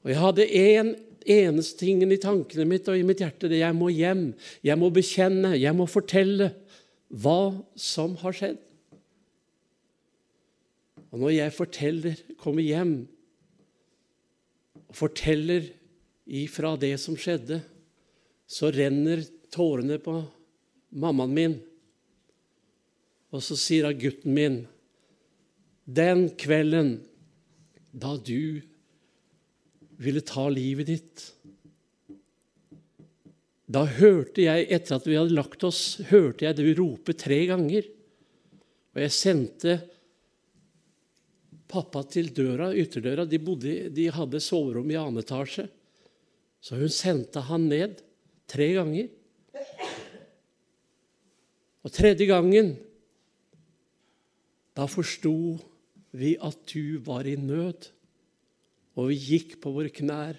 Og Jeg hadde én en, eneste ting i tankene mitt og i mitt hjerte. det Jeg må hjem, jeg må bekjenne, jeg må fortelle hva som har skjedd. Og når jeg forteller, kommer hjem og forteller ifra det som skjedde, så renner tårene på mammaen min. Og så sier hun, gutten min Den kvelden da du ville ta livet ditt da hørte jeg, etter at vi hadde lagt oss, hørte jeg det rope tre ganger. Og jeg sendte pappa til døra, ytterdøra. De, bodde, de hadde soverom i annen etasje. Så hun sendte han ned tre ganger. Og tredje gangen, da forsto vi at du var i nød. Og vi gikk på våre knær,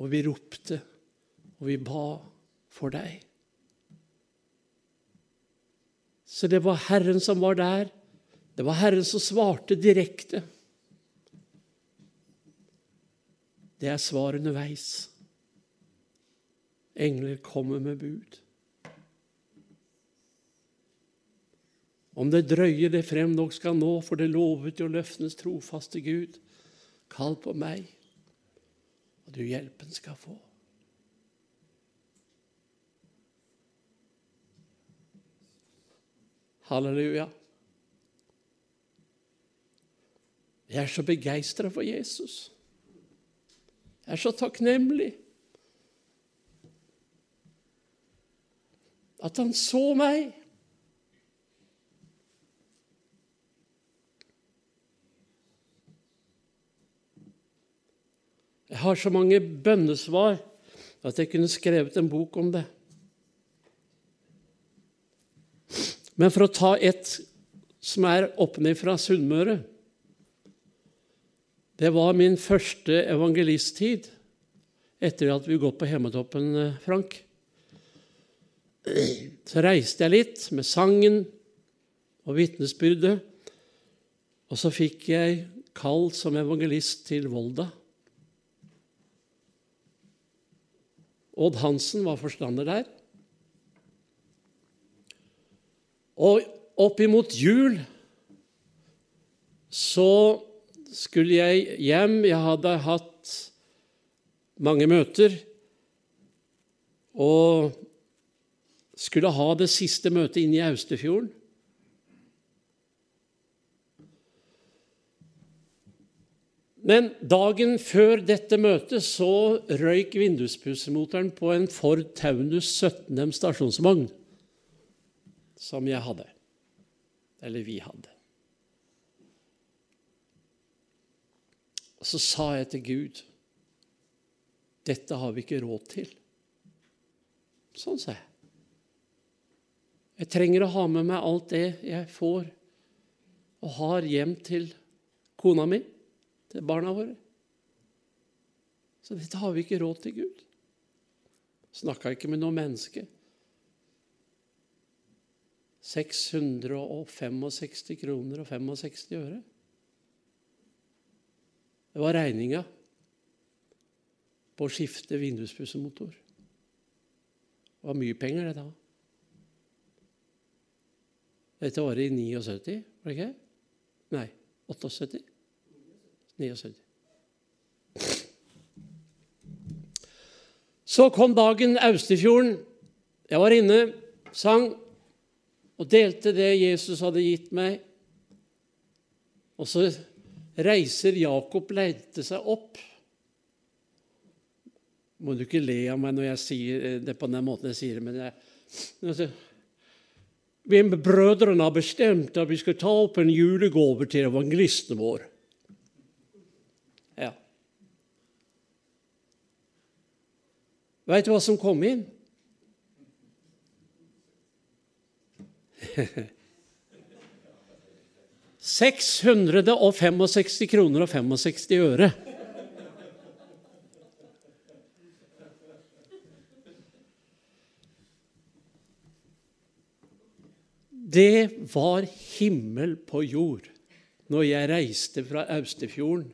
og vi ropte, og vi ba for deg. Så det var Herren som var der. Det var Herren som svarte direkte. Det er svar underveis. Engler kommer med bud. Om det drøye det frem nok skal nå, for det lovet jo løftenes trofaste Gud. Kall på meg, og du hjelpen skal få. Halleluja. Jeg er så begeistra for Jesus. Jeg er så takknemlig. At han så meg. Jeg har så mange bønnesvar at jeg kunne skrevet en bok om det. Men for å ta et som er oppe fra Sunnmøre Det var min første evangelisttid etter at vi gått på Hemmetoppen, eh, Frank. Så reiste jeg litt med sangen og vitnesbyrdet, og så fikk jeg kall som evangelist til Volda. Odd Hansen var forstander der. Og oppimot jul så skulle jeg hjem. Jeg hadde hatt mange møter og skulle ha det siste møtet inne i Austefjorden. Men dagen før dette møtet så røyk vinduspussemotoren på en Ford Taunus 17M stasjonsvogn som jeg hadde. Eller vi hadde. Og så sa jeg til Gud dette har vi ikke råd til. Sånn sa jeg. Jeg trenger å ha med meg alt det jeg får og har hjem til kona mi til barna våre. Så dette har vi ikke råd til, Gud. Snakka ikke med noe menneske. 665 kroner og 65 øre. Det var regninga på å skifte vinduspussemotor. Det var mye penger, det da. Dette var i 79, var det ikke? Nei, 78. 79. Så kom dagen Austefjorden. Jeg var inne, sang og delte det Jesus hadde gitt meg. Og så reiser Jakob leite seg opp. Må du ikke le av meg når jeg sier det på den måten jeg sier det, men jeg, Vi brødrene har bestemt at vi skal ta opp en julegave til evangelisten vår. Veit du hva som kom inn? [LAUGHS] «665 kroner og 65 øre. Det var himmel på jord når jeg reiste fra Austefjorden.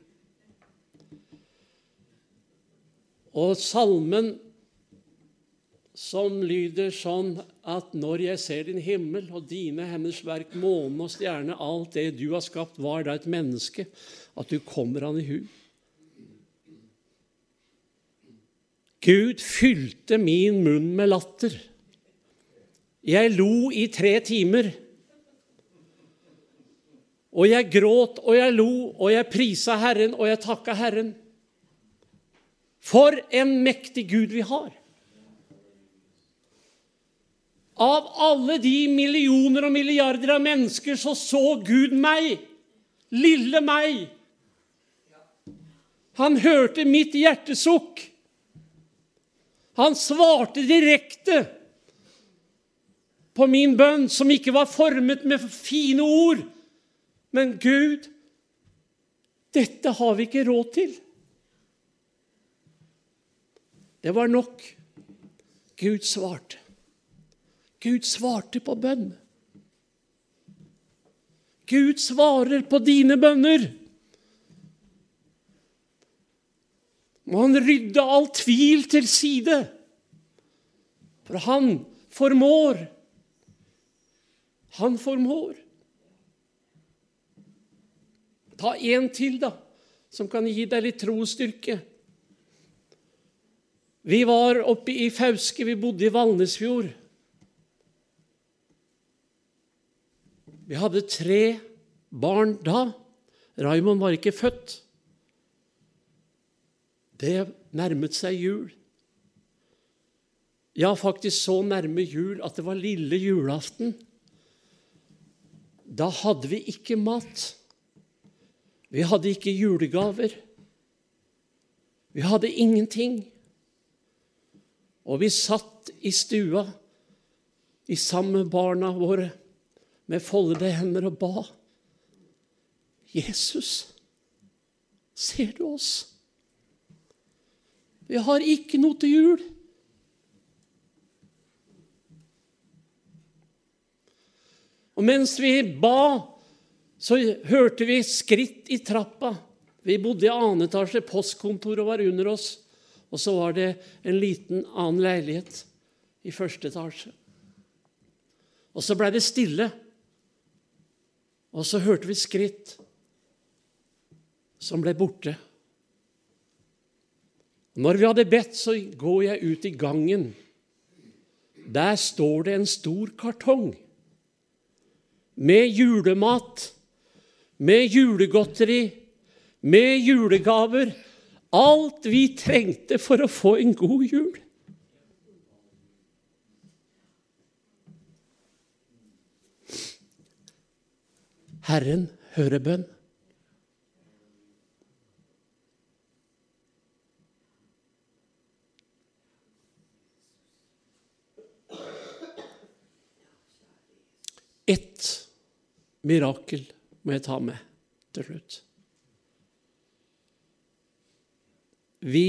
Og salmen som lyder sånn at når jeg ser din himmel og dine hennes verk, månen og stjerne, alt det du har skapt, var da et menneske, at du kommer han i hu. Gud fylte min munn med latter. Jeg lo i tre timer. Og jeg gråt og jeg lo, og jeg prisa Herren og jeg takka Herren. For en mektig Gud vi har! Av alle de millioner og milliarder av mennesker så så Gud meg, lille meg. Han hørte mitt hjertesukk. Han svarte direkte på min bønn, som ikke var formet med fine ord. Men Gud, dette har vi ikke råd til. Det var nok. Gud svarte. Gud svarte på bønn. Gud svarer på dine bønner. Må han rydde all tvil til side, for han formår. Han formår. Ta en til, da, som kan gi deg litt trosstyrke. Vi var oppe i Fauske, vi bodde i Valnesfjord. Vi hadde tre barn da. Raymond var ikke født. Det nærmet seg jul. Ja, faktisk så nærme jul at det var lille julaften. Da hadde vi ikke mat. Vi hadde ikke julegaver. Vi hadde ingenting. Og vi satt i stua i sammen med barna våre med foldede hender og ba. Jesus, ser du oss? Vi har ikke noe til jul. Og mens vi ba, så hørte vi skritt i trappa. Vi bodde i annen etasje, postkontoret var under oss. Og så var det en liten annen leilighet i første etasje. Og så blei det stille. Og så hørte vi skritt som ble borte. Når vi hadde bedt, så går jeg ut i gangen. Der står det en stor kartong med julemat, med julegodteri, med julegaver. Alt vi trengte for å få en god jul. Herren hører bønn. Ett mirakel må jeg ta med til slutt. Vi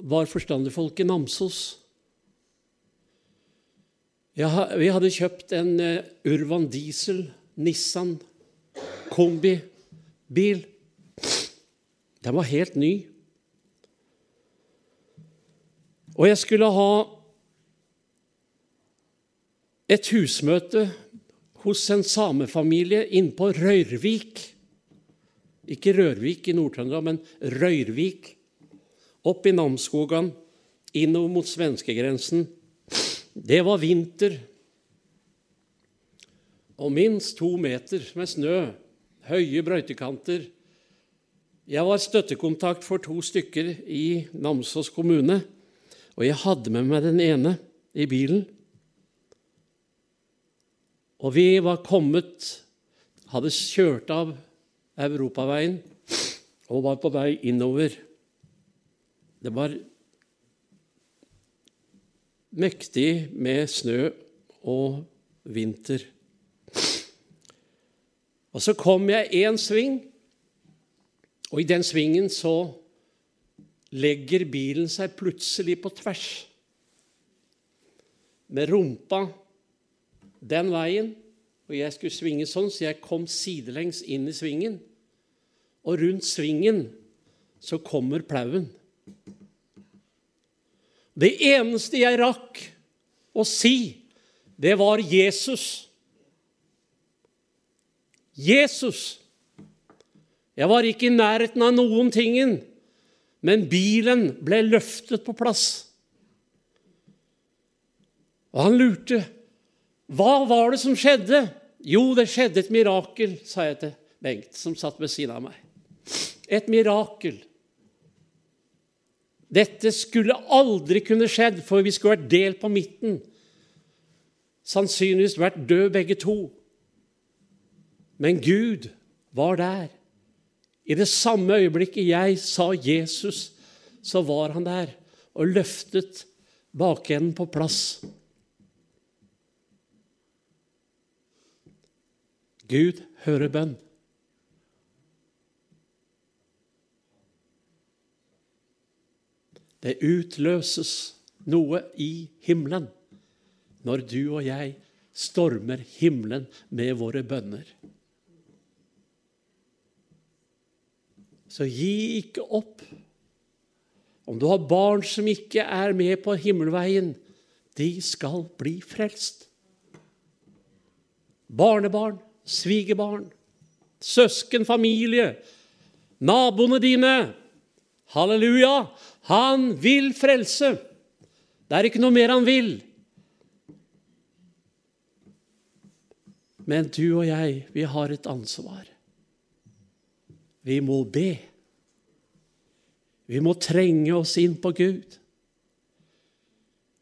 var forstanderfolk i Namsos. Vi hadde kjøpt en eh, Urvan Diesel Nissan kombibil. Den var helt ny. Og jeg skulle ha et husmøte hos en samefamilie inne på Røyrvik. Ikke Rørvik i Nord-Trøndelag, men Røyrvik. Opp i Namsskogan, innover mot svenskegrensen. Det var vinter og minst to meter med snø, høye brøytekanter. Jeg var støttekontakt for to stykker i Namsos kommune, og jeg hadde med meg den ene i bilen. Og vi var kommet Hadde kjørt av europaveien og var på vei innover. Det var mektig med snø og vinter. Og så kom jeg én sving, og i den svingen så legger bilen seg plutselig på tvers. Med rumpa den veien, og jeg skulle svinge sånn, så jeg kom sidelengs inn i svingen. Og rundt svingen så kommer plauen. Det eneste jeg rakk å si, det var Jesus. Jesus. Jeg var ikke i nærheten av noen tingen, men bilen ble løftet på plass. Og han lurte. Hva var det som skjedde? Jo, det skjedde et mirakel, sa jeg til Bengt, som satt ved siden av meg. Et mirakel. Dette skulle aldri kunne skjedd, for vi skulle vært delt på midten. Sannsynligvis vært døde begge to. Men Gud var der. I det samme øyeblikket jeg sa Jesus, så var han der og løftet bakenden på plass. Gud hører bønn. Det utløses noe i himmelen når du og jeg stormer himmelen med våre bønner. Så gi ikke opp. Om du har barn som ikke er med på himmelveien, de skal bli frelst. Barnebarn, svigerbarn. søsken, familie, naboene dine. Halleluja! Han vil frelse. Det er ikke noe mer han vil. Men du og jeg, vi har et ansvar. Vi må be. Vi må trenge oss inn på Gud.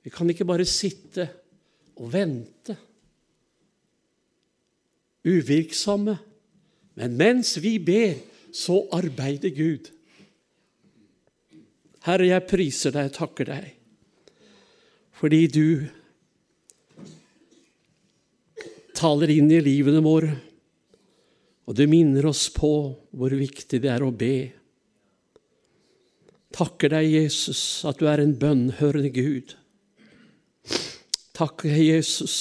Vi kan ikke bare sitte og vente. Uvirksomme. Men mens vi ber, så arbeider Gud. Herre, jeg priser deg og takker deg fordi du taler inn i livene våre, og du minner oss på hvor viktig det er å be. Takker deg, Jesus, at du er en bønnhørende Gud. Takk, Jesus,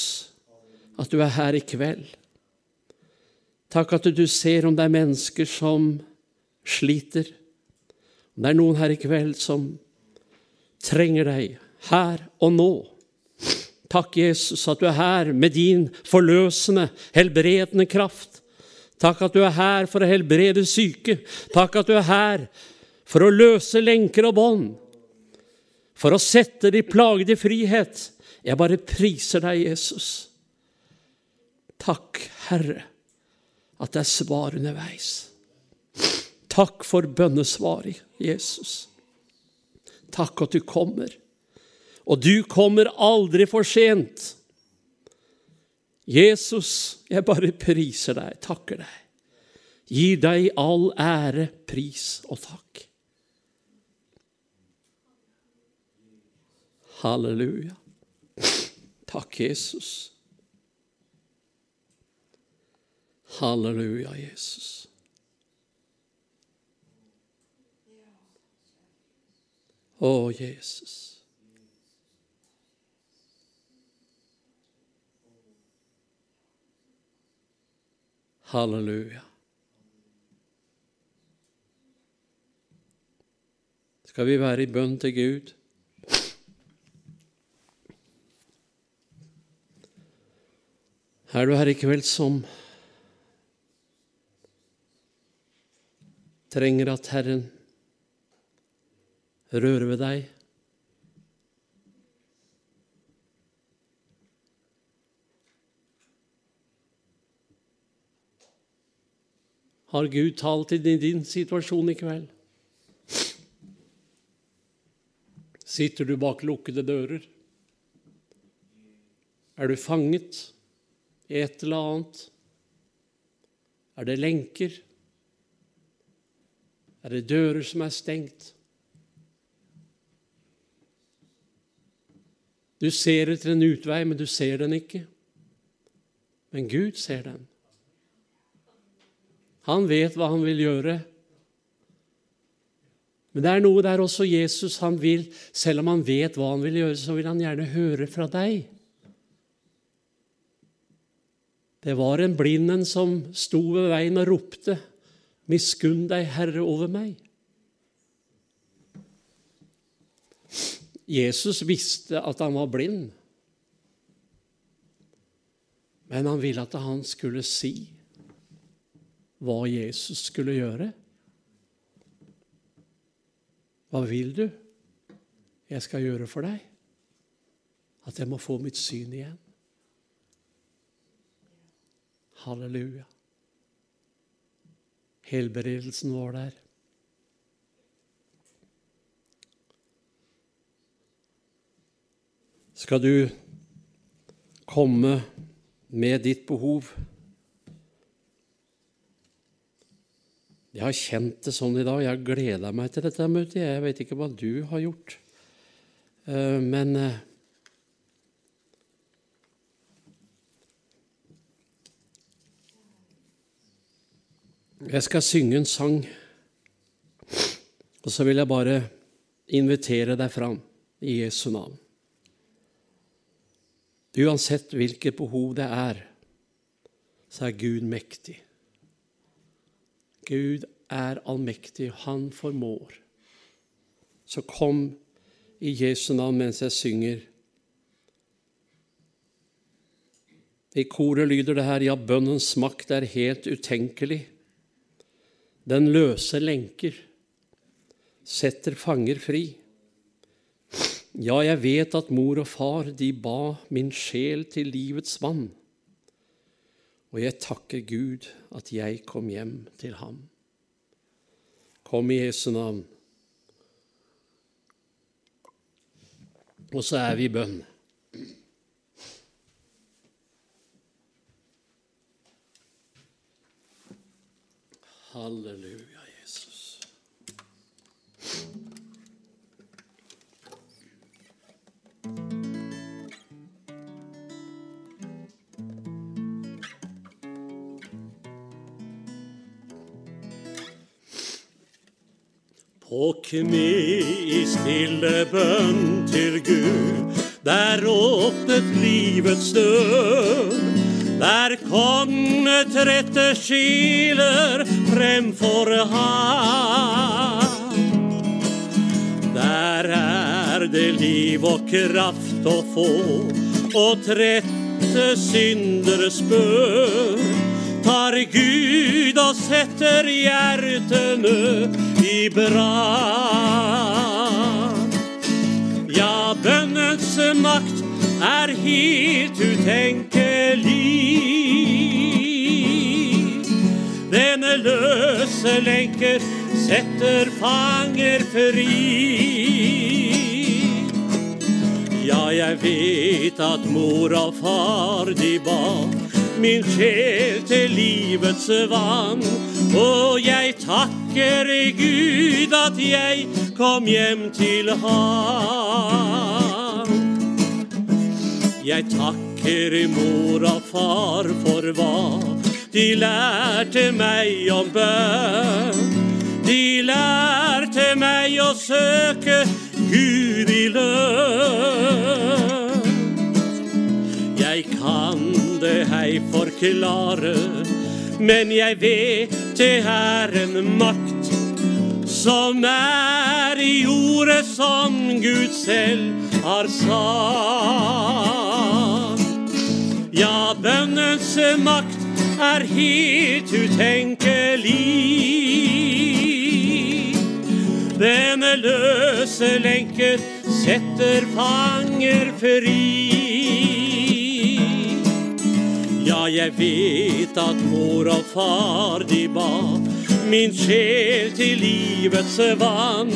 at du er her i kveld. Takk at du ser om det er mennesker som sliter. Om det er noen her i kveld som trenger deg her og nå. Takk, Jesus, at du er her med din forløsende, helbredende kraft. Takk at du er her for å helbrede syke. Takk at du er her for å løse lenker og bånd. For å sette de plagede i frihet. Jeg bare priser deg, Jesus. Takk, Herre, at det er svar underveis. Takk for bønnesvaret, Jesus. Takk at du kommer. Og du kommer aldri for sent. Jesus, jeg bare priser deg, takker deg. Gir deg all ære, pris og takk. Halleluja. Takk, Jesus. Halleluja, Jesus. Å, Jesus. Halleluja. Skal vi være i bønn til Gud? Er du her i kveld som trenger at Herren rører ved deg? Har Gud talt i din situasjon i kveld? Sitter du bak lukkede dører? Er du fanget i et eller annet? Er det lenker? Er det dører som er stengt? Du ser etter en utvei, men du ser den ikke. Men Gud ser den. Han vet hva han vil gjøre. Men det er noe der også Jesus han vil, selv om han vet hva han vil gjøre, så vil han gjerne høre fra deg. Det var en blinden som sto ved veien og ropte, 'Miskunn deg, Herre, over meg'. Jesus visste at han var blind, men han ville at han skulle si hva Jesus skulle gjøre. Hva vil du jeg skal gjøre for deg? At jeg må få mitt syn igjen. Halleluja. Helbredelsen var der. Skal du komme med ditt behov Jeg har kjent det sånn i dag. Jeg har gleda meg til dette møtet. Jeg vet ikke hva du har gjort. Eh, men eh, Jeg skal synge en sang, og så vil jeg bare invitere deg fram i Jesu navn. Uansett hvilket behov det er, så er Gud mektig. Gud er allmektig, han formår. Så kom i Jesu navn mens jeg synger. I koret lyder det her ja, bønnens makt er helt utenkelig. Den løser lenker, setter fanger fri. Ja, jeg vet at mor og far, de ba min sjel til livets vann. Og jeg takker Gud at jeg kom hjem til ham. Kom i Jesu navn. Og så er vi i bønn. Halleluja, Jesus. På kne i stille bønn til Gud, der åpnet livets dør. Der kongetrette rette sjeler fremfor ham. Der er det liv og kraft å få, og trette syndere spør. Tar Gud og setter hjertene i brann. Ja, bønnens makt er helt utenkelig. Denne løse lenker setter fanger fri. Ja, jeg vet at mor og far de ba min sjel til livets vann. Og jeg takker Gud at jeg kom hjem til ham. Jeg takker mor og far for hva de lærte meg om bønn. De lærte meg å søke Gud i lønn. Jeg kan det hei forklare, men jeg vet det er en makt som er i ordet som Gud selv har sagt. Ja, bønnens makt er helt utenkelig. Denne løse lenker setter fanger fri. Jeg vet at mor og far de ba min sjel til livets vann.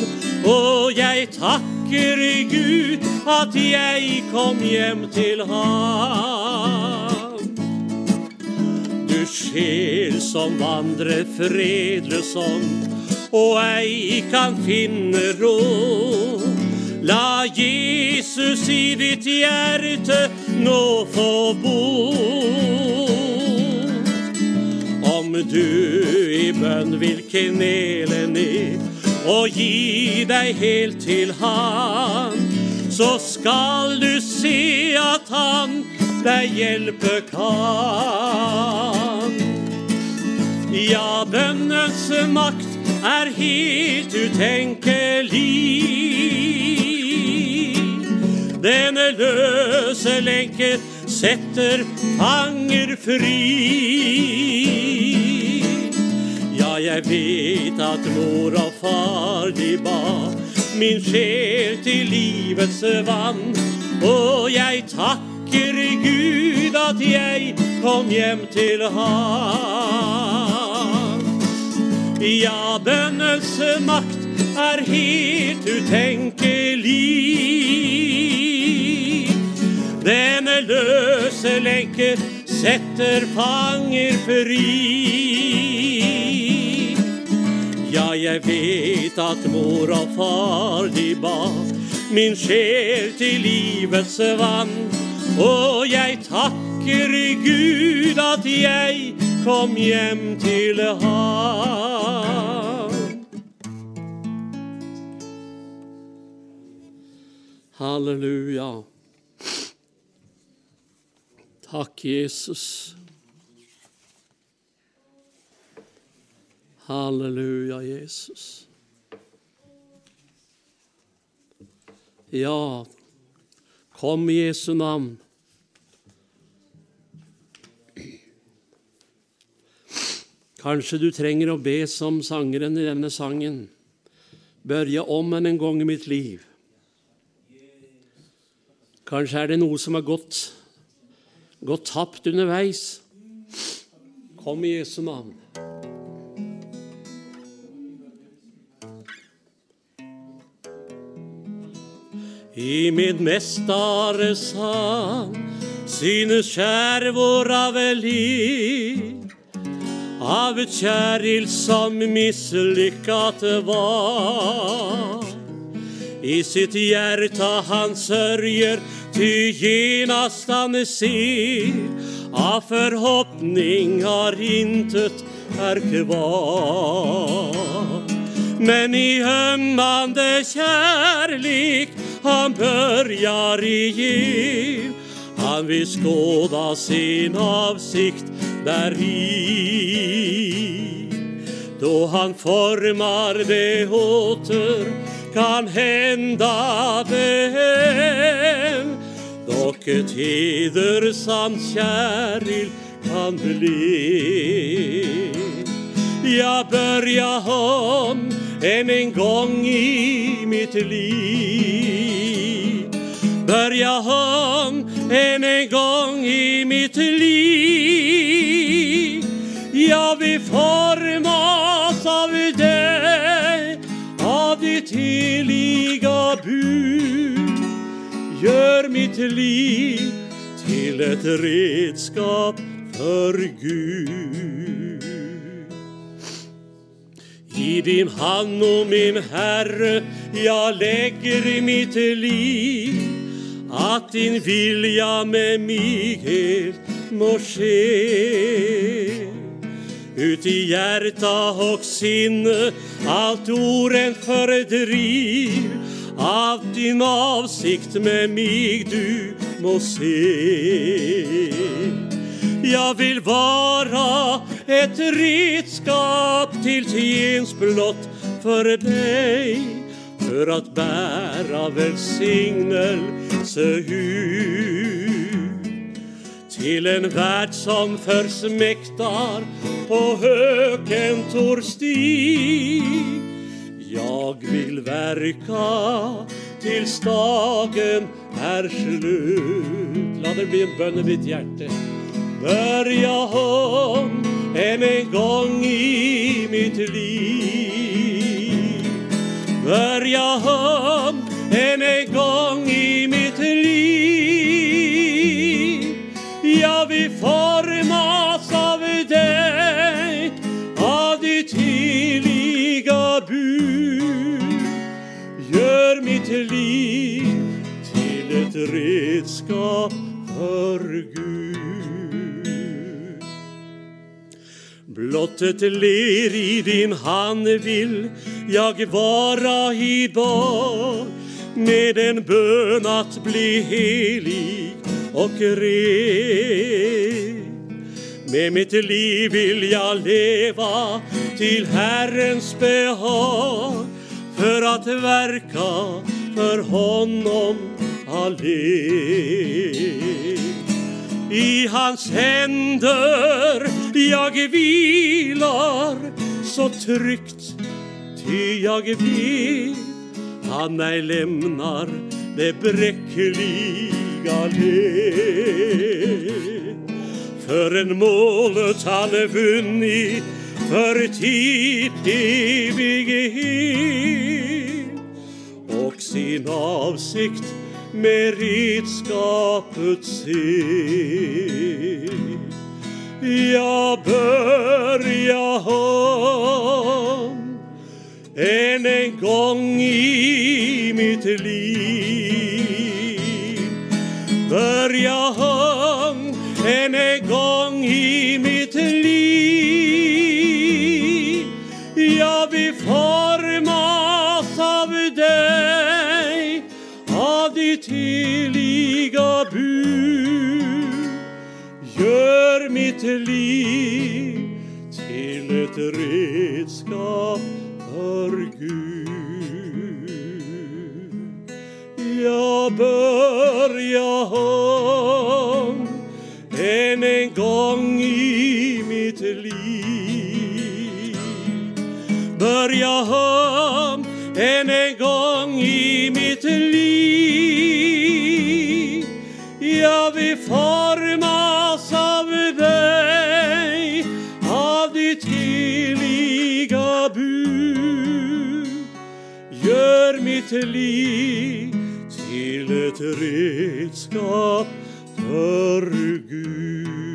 Og jeg takker Gud at jeg kom hjem til ham. Du sjel som vandrer fredløsom og ei kan finne ro. La Jesus i ditt hjerte nå få bo. Om du i bønn vil knele ned og gi deg helt til Han, så skal du se at Han deg hjelpe kan. Ja, bønnens makt er helt utenkelig. Denne løse lenker setter fanger fri. Ja, jeg vet at mor og far de ba min sjel til livets vann. Og jeg takker Gud at jeg kom hjem til ham. Ja, bønnens makt er helt utenkelig. Løse lenker setter fanger fri. Ja, jeg vet at mor og far de ba min sjel til livets vann. Og jeg takker Gud at jeg kom hjem til ham. Halleluja. Takk, Jesus. Halleluja, Jesus. Ja, kom i Jesu navn. Kanskje du trenger å be som sangeren i denne sangen. Børje om enn en gang i mitt liv. Kanskje er det noe som har gått, gått tapt underveis. Kom i Jesu navn. I mitt mestares hand synes skjærvåra av liv av et kjæril som mislykkat var. I sitt hjerte han sørger, ty han ser av forhåpning har intet er kvar. Men i ømmande kärlek han börjar i Han vil skåda sin avsikt deri. Då han formar det åter kan hända det Dock tider hedersamt käril kan bli. Jag börjar om än en gång i mitt liv. Börja om än en gång i mitt liv. Jag vill formas av dig, Gör mitt liv til et redskap for Gud i din hand, o min Herre, jag i mitt liv at din vilja med mig helt må skje. Ut i hjärta och sinne allt orent fördriv av din avsikt med mig du må se. Jag vill vara ett redskap till tjänstblott för dig för att bära välsignelse ut till en värld som försmäktar på hökentor stig. Jag vill verka tills dagen är slut. La det bli en bønn i ditt hjerte. Börja om än en gång i mitt liv. Börja om än en gång i mitt liv. Redskap for Gud. Blott ett ler i din hand vill jag vara idag med en bön att bli helig och ren. Med mitt liv vill jag leva till Herrens behag för att verka för honom allen. I hans hender jag hviler så trygt, ty jag vet han ej lämnar det bräckliga For förrän målet han vunnit för tid evighet och sin avsikt med redskapet se. Jag börjar om än en gång i mitt liv. Börja om än en gång i mitt liv till ett redskap för Gud. Jag börjar om än en gång i mitt liv. börja om än en gång i mitt liv. Jag vill formas mitt liv til et redskap for Gud.